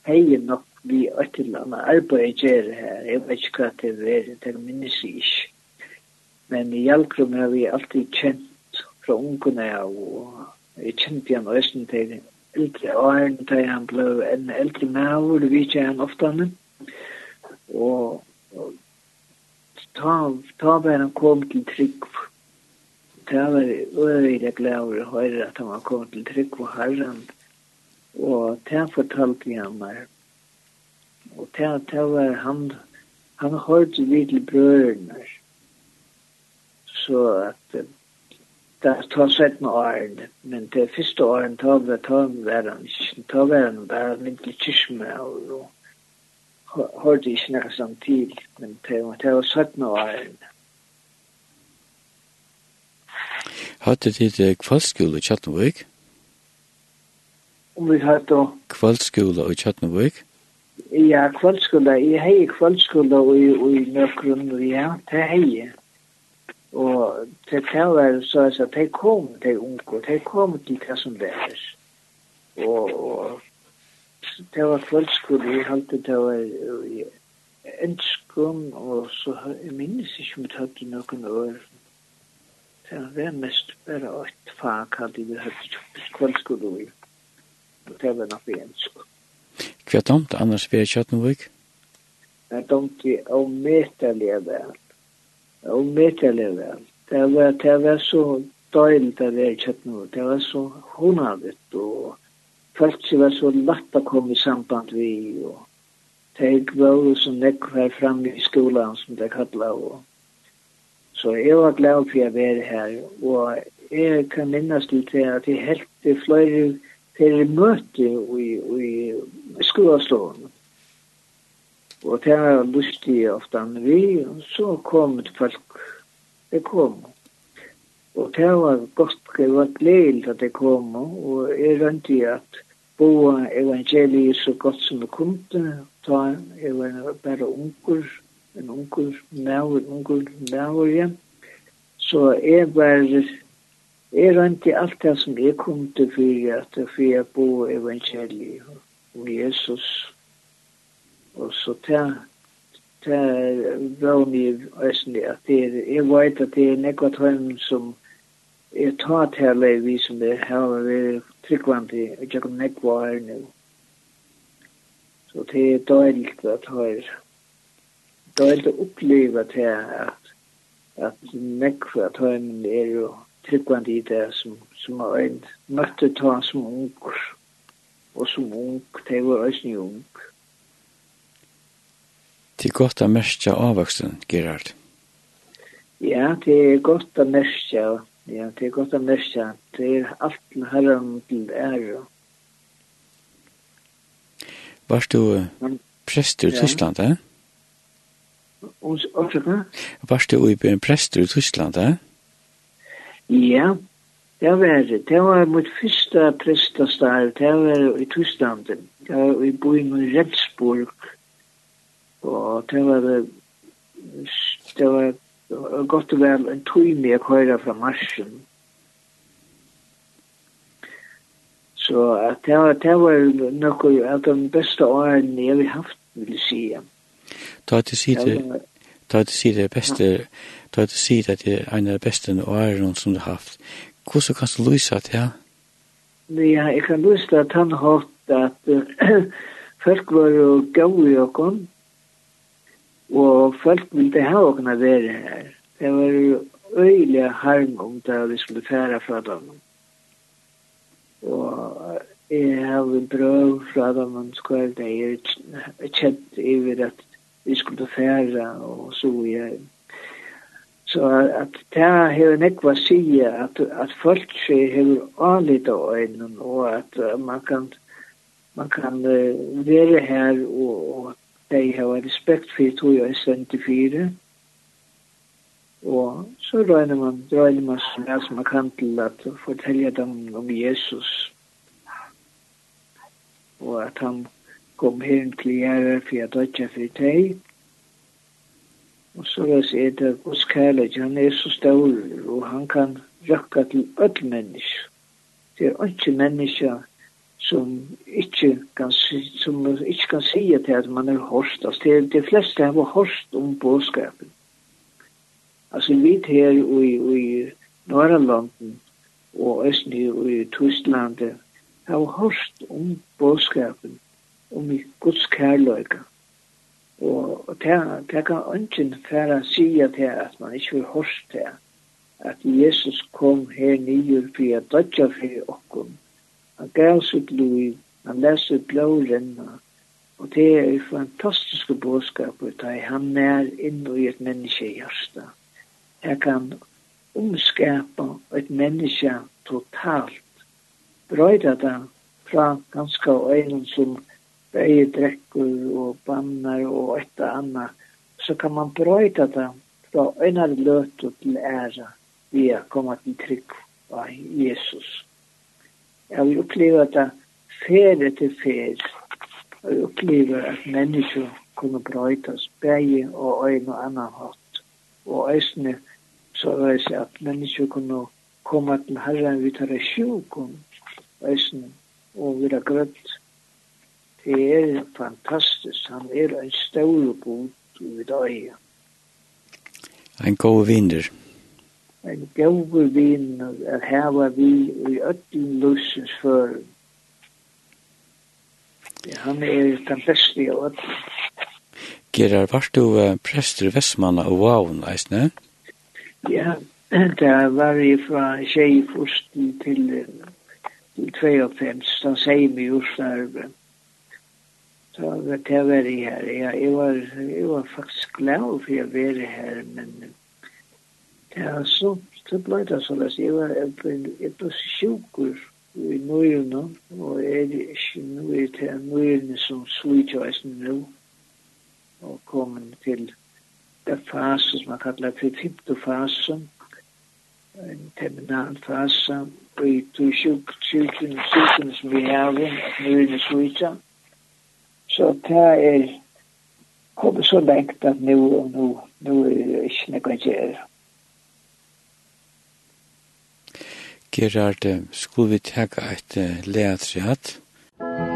hej nok vi ötterlanda arbeid gjer her. Jeg vet ikke hva det är det minnes jeg ikke. men i Jalkrum har vi alltid känt från ungarna och vi kände han östen til eldre åren da han ble en eldre människa och vi kände han ofte han. Og, og ta ta bare han kom til trygg det var øyelig glad å høre at han var kommet til trygg på herren. Og det fortalte vi han meg. Og det, det var han, han hørte vi til brødene. Så at det tar sett med åren, men det første åren tar vi tar var han ikke, tar var han bare myndelig kysme og hørte ikke noe samtidig, men det var sett med åren. Hatte tid til kvalskole i Kjatnavik? Om vi hatt da? Kvalskole i Kjatnavik? Ja, kvalskole. Jeg hei kvalskole i i Nøkron, ja, det har jeg. Og det kan være så at de kom, til unge, de kom til hva som det er. Og, og det var kvalskole, jeg halte det var i ønskene, og så jeg minnes ikke om det hadde noen år, det var mest bare et fag hadde vi hatt kjøpt kveldskole i. Det var nok ensk. Hva er tomt annars ved Kjøttenvik? Det er tomt i ometelige vel. Ometelige vel. Det var, det var så døgnet det var Kjøttenvik. Det var så hundavet og folk som var så lagt å komme i samband vi og det var så nekk her framme i skolan som det kallet og Så jeg var glad for å være her, og jeg kan minnes til det at jeg helt flere til møte i, i skolestående. Og det var lustig ofte han vi, og så kom det folk, det kom. Og det var godt, det var gledelig at det kom, og jeg rønte i at bo evangeliet så godt som det kom til, ta jeg var bare unger, en onkel, mæver, onkel, mæver, ja. Så jeg var, jeg rønte alt det som jeg kom til for at for jeg bo evangeliet om Jesus. Og så ta, ta var mye østende at jeg, jeg vet at det er nekva tøym som jeg tar til vi som er det har er tryggvandi, og jeg kan nekva her nu. Så det er døyligt at høyre det er helt å oppleve til att at nekva han är ju tryggvand i det som, som har en møtte ta som ung, og som ung, det var også ung. Det er godt å merke avvoksen, Gerard. Ja, det er godt å merke, ja, det er godt å merke, det er alt til herren til ære. Varst du prester i Tyskland, eh? Og så kva? Varst du i en prester i Tyskland, eh? Ja, det var det. Det var mitt første prestastar. Det var i Tyskland. Det var i byen i Rendsburg. Og det var det det var godt og vel en tøyme jeg køyra fra marsjen. Så det var, det var noe av de beste årene jeg har haft, vil jeg si. Mm Ta til side, ta til sida beste ta til side at det er en av beste årene som du har haft. Hvordan kan du lyse til det? Ja, jeg kan lysa at han har at folk var jo gode i åkken, og folk ville ha åkken å være her. Det var jo øyelig harm om det vi skulle fære fra dem. Og jeg har en brøv fra dem, og skjøl det jeg kjent i at vi skulle færa og så videre. Så at det har nekva sige at, at folk seg har anlitt av øynene, og at man kan, man kan uh, være her, og, og de har respekt for to og sendt til fire. Og så røyner man, røyner man som er som man kan til at fortelle dem om Jesus, og at han kom hen til gjerra for jeg dødja for deg. Og så vil jeg si det Guds kærlighet, han er så stor, og han kan røkka til öll menneske. Det er ikke menneske som ikke kan, som ikke kan si til at man er hårst. Altså, det er de fleste har hårst om bådskapen. Altså, vi her i, i Norrlanden og Østny i Tysklandet, har hårst om bådskapen om i Guds kærløyga. Og, det kan ønsken færa sige til at man ikke vil hørst til at Jesus kom her nye for at dødja for okkom. Han gav sitt liv, han leser blå renna, og det er en fantastisk bådskap ut av han er inn i et menneske i hjørsta. Jeg kan omskapa et menneske totalt, brøyda det fra ganske øyne som bäge dräckor och bannar och ett och annat så kan man bröjta det från ena löt och till ära via komma till tryck av Jesus. Jag vill uppleva det färre till färre. Jag vill uppleva att människor kunde bröjtas bäge och en och annan hatt. Och ösne så var det att människor kunde komma till herren vid herre sjukom ösne och vid grött er fantastisk. Han er en stålebot i dag. En god vinner. En god vinner er her vi i øtten løsens før. Han er den beste av øtten. Gerard, var du uh, prester i Vestmanna og Vaun, eisne? Ja, det var jeg fra Sjeifosten til, til 92, da sier vi just starve. Så vet jeg var jeg her. Ja, jeg var, jeg var faktisk glad for jeg var her, men det ja, så, så ble det sånn. Jeg var, jeg ble, jeg ble sjukker i nøyene, og jeg er ikke nøy til nøyene som slutjøysen nå, og kom til den fase som man kallar for femte fase, en terminal fase, og i to sjukken, sjukken som vi har, nøyene slutjøysen, Så det er kommet så lengt at nå, nå, nå er det ikke noe å gjøre. Gerard, skulle vi tega et uh, leatriat? Musikk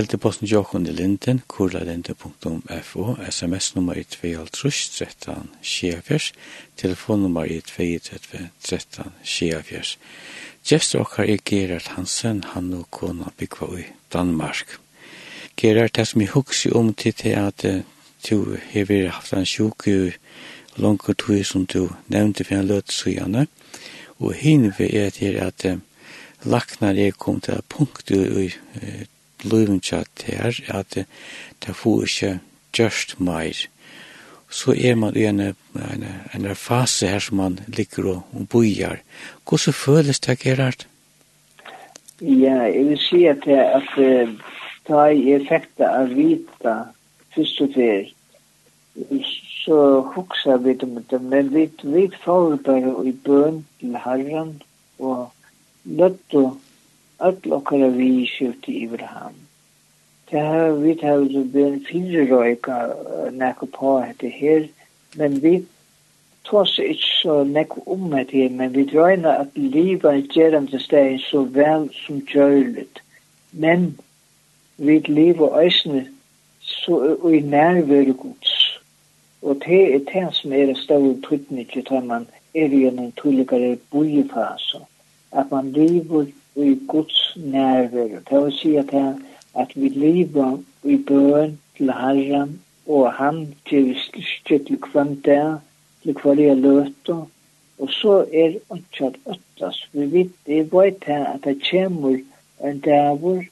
Helteposten Jokon i Linden, kurlalinde.fo, sms-nummer i 2.13 sjefjers, telefonnummer i 2.13 sjefjers. Gjester okkar er Gerard Hansen, han og kona byggva i Danmark. Gerard, det som jeg hugsi om til til at du har haft en sjuk i langt tog som du nevnte for en løtsugane, og hinve er til at laknar er kom til punkt i løyven tja til at det får ikke gjørst meir. Så er man i en, en, en fase her som man ligger og, og bojar. Hvordan føles det, Gerard? Ja, jeg vil si at, det at da jeg fikk det av vita først og fyrt, så huksa vi om det, men vi, vi får bare i bøn til Herren og løtt og öll okkara vi skifti yfir ham. Det har vi tar så ben fyrir røyka nekko på hette her, men vi tås ikke så nekko om hette her, men vi drøyna at liva gjeram til stegin så vel som gjørlet. Men vi liva òsne så i nærvere gods. Og det er det som er større tryggning til man er gjennom tulligare bojefasen. At man lever i Guds nærvær. Det vil si at, han, at vi lever i bøn til Herren, og han til styrke til hvem det er, til hva det er løter. Og så er ikke at øttes. Vi vet, jeg vet her at det kommer en dæver,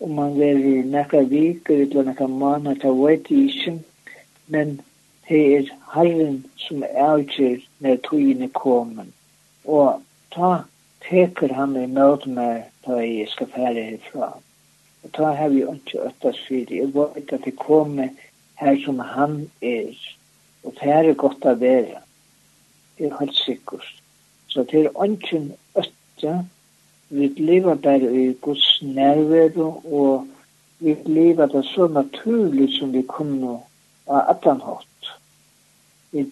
og man vil nekka viker, eller nekka mann, at jeg vet ikke. Men det er Herren som er avgjør når togene kommer. Og ta teker han i imot med da jeg skal fære herfra. Og da har vi ikke øttet syri. Jeg vet ikke at jeg kommer her som han er. Og det er godt å være. Det er helt sikkert. Så det er ikke øttet. Vi lever bare i Guds nærvær og vi lever det så naturlig som vi kunne av Adam hatt. Vi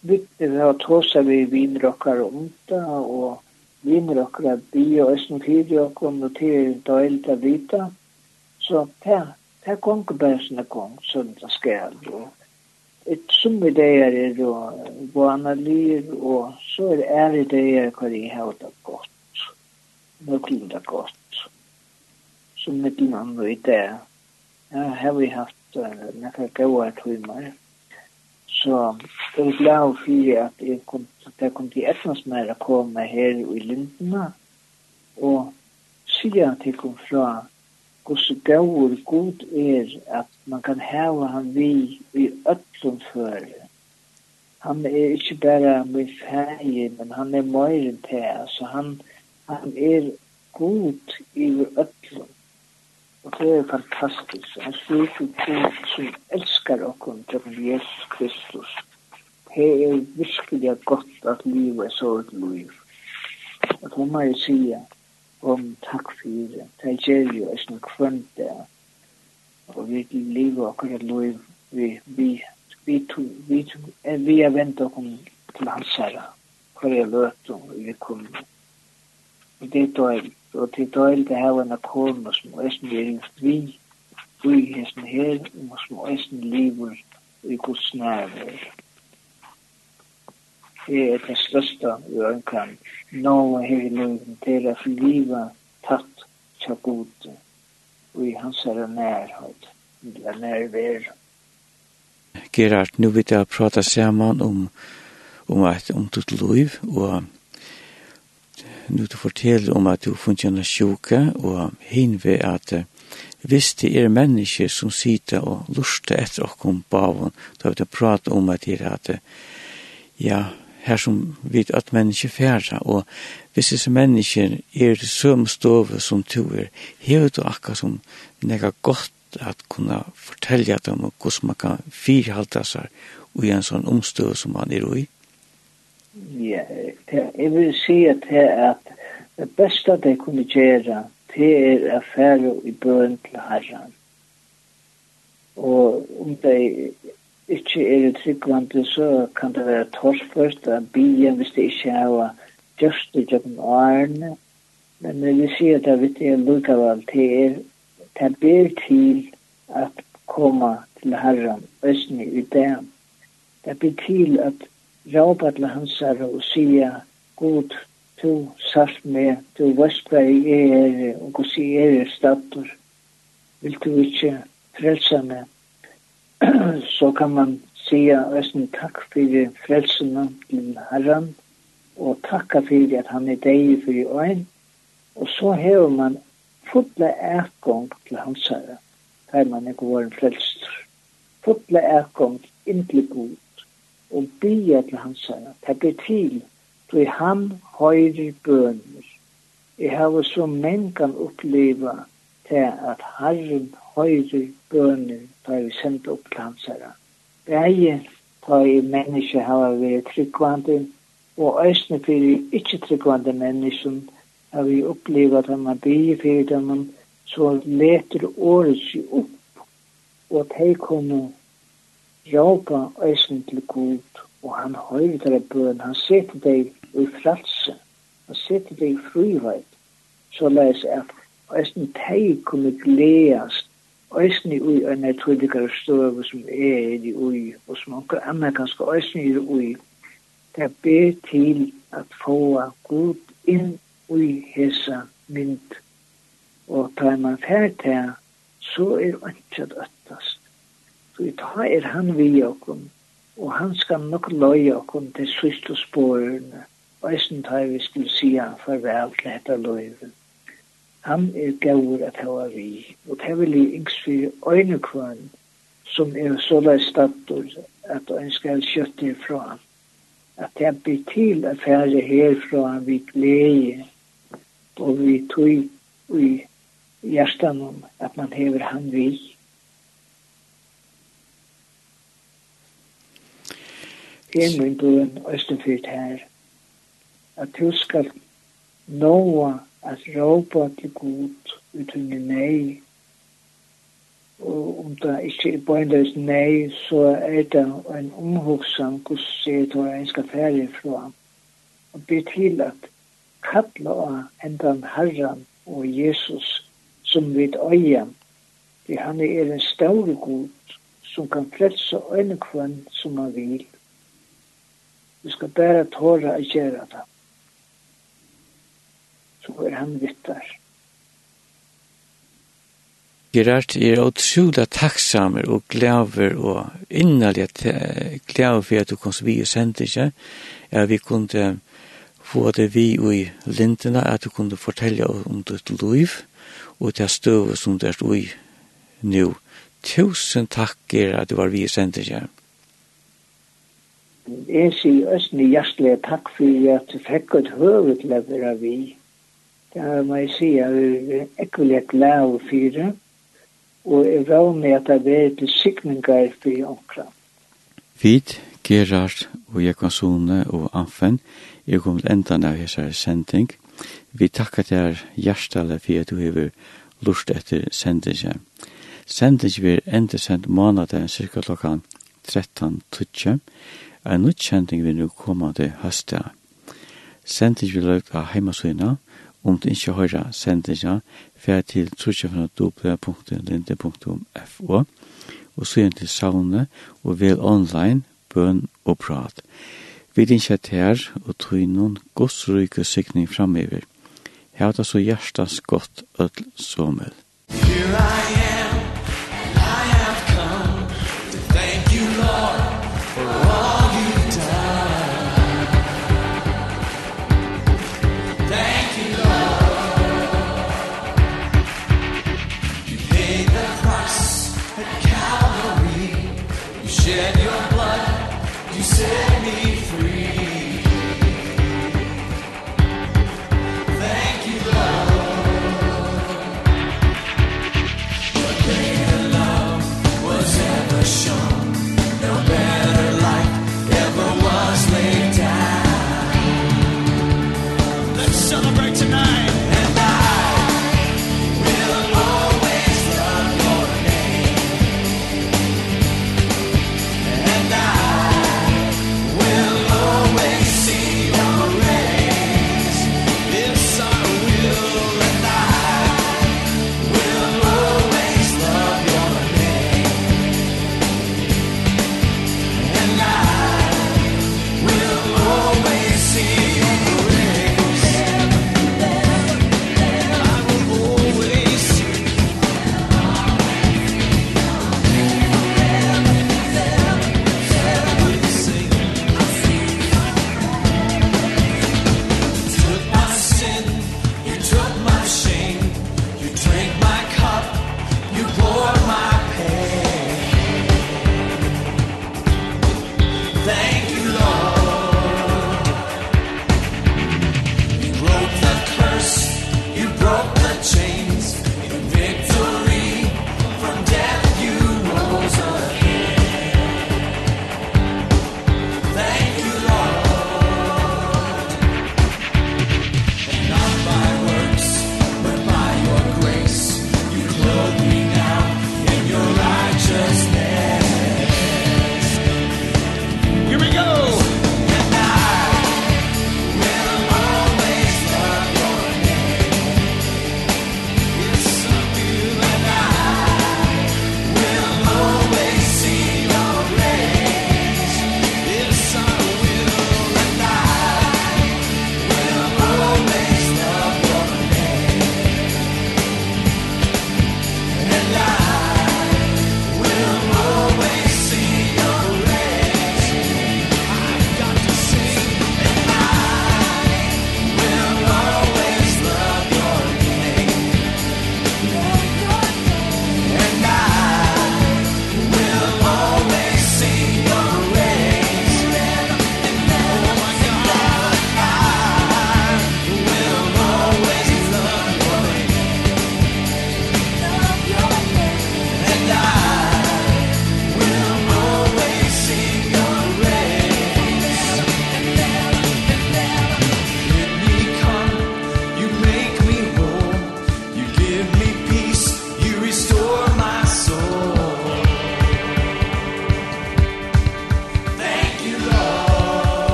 vittne vi har tåsa vi vinrokkar om det og vinner okkur að bygja og essen fyrir okkur og til døyld að vita. Så það, það gongur bara sinna gong, sånn það skal. Og et summi dagar er og vana liv og så er æri dagar hver jeg hef det gott. Nøklum det gott. Som mitt mann og i det. Ja, hef vi haft uh, nekka gauar tøymar. Så jeg er glad for at jeg kom, at jeg kom til Etnadsmær å komme her i Lindene og sier at jeg kom fra hvordan gaur god er at man kan hava han vi i öllum før. Han er ikke bare med ferie, men han er møyren til, altså han, han er god i öllum. Og det er fantastisk. Han slutter til som elskar okkur til Jesus Kristus. Det er virkelig godt at livet er så et liv. Og det må jeg si om takk for det. Det gjør jo en kvann der. Og vi lever okkur et liv. Vi, vi, vi, vi, vi er vent okkur til hans herre. Hvor jeg løter og vi kommer. Og det er Så det er døylig at have en akkord, og som æsten er en fri, fri hesten her, og som æsten lever i Guds nærvær. Det er det største vi ønsker. Nå her i løven, det er at livet tatt til god, og i hans er nærhet, eller nærvær. Gerard, nu vil jeg prate sammen om, om, om ditt liv, og nu du forteller om at du funnet en sjuke, og hin ved at hvis det er mennesker som sitter og luster etter okkom bavon, da vil jeg prate om at det er at ja, her som vet at mennesker færre, og hvis disse mennesker er det søm stove som du er, hever du akkurat som nega godt at kunna fortelja dem om hvordan man kan firhalta seg i en sånn omstøv som man er i. Ja, jeg vil si at det er at det beste de kunne gjøre, det er affære i bøn til herren. Og om det ikke er tryggvande, så kan det være torførst av byen hvis det ikke er just det gjennom årene. Men jeg vil si at det vet jeg lukavall, det er det ber til at komme til herren, østene i dem. Det ber til at råpa til hans her og sige, god, du sart med, du vest hva jeg er, og hva jeg er er stator, vil du ikke frelse meg? Så kan man sige, æsten takk for frelsene til Herren, og takka for at han er deg for i øyn, og så hever man fulla ergång til hans herre, der man er var frelst. frelster. Fulla ergång, inntil god, og bia til hans herre. Det blir til, for han høyre bønner. Jeg har så mengan oppleva til at herren høyre bønner da jeg sendte opp til hans herre. Begge da jeg menneske har vært tryggvande, og østene fyrir ikke tryggvande menneske har vi opplevd at man bia fyrir dem, så leter året seg opp, og de kommer råpa eisen til Gud, og han høyre til bøn, han setter deg i frelse, han setter deg i friveit, så leis at eisen teg kunne gleast, eisen i ui enn jeg tror det støv som er i ui, og som anker anna ganske eisen i ui, det ber til at få Gud inn ui hesa mynd, og tar man fært her, så er ikke at Så i ta er han vi okkom, og han skal nok løy okkom til syste spårene, og eisen ta vi skulle si han farvel til dette løyven. Han er gaur at hava vi, og det vil jeg yngst for øyne som er så lai stator, at han skal kjøtt herfra. At det blir til at affære herfra vi glede, og vi tog i hjertan om at man hever han vi. er min bøen Østenfyrt her, at du skal nå at råpa til god uten nei. Og om det ikke er bøyndes nei, så er det en omhugsan hvordan det er en skal fære fra. Og be til at kalla av endan Herren og Jesus som vid øya. Det han er en større god som kan frelse øynekvann som han vil. Vi skal bare tåre å gjøre det. Så er han vittar. Gerard er utrolig takksamer og glæver og innerlig glæver for at du kom så vi og sendte ikke. Ja, vi kunne få det vi i lintene, at du kunne fortelle om ditt liv og det støvet som du er i nå. Tusen takk, Gerard, at du var vi og sendte ikke jeg sier også en hjertelig takk for at du fikk et høve til å være vi. Det er må jeg si, jeg er ikke veldig glad og fyre, og jeg vågner at jeg er til sikninger for åkra. Fint, Gerard og Jekonsone og Anfen, jeg kom til enden av hessar sending. Vi takkar til hjertelig for at du har lust etter sendingen. Sendingen vil enda sendt måneden, cirka klokkan 13.20 En utkjenting vil nu komme til høstet. Sending vil løyke av heimasøyna, om du ikke hører sendingen, fer til trusjefnadoble.linde.fo, og søgn til savnet og vel online, bøn og prat. Vi din kjett her og tog noen godsryke sikning framover. Her er så hjertas godt ødel somel. Here I am.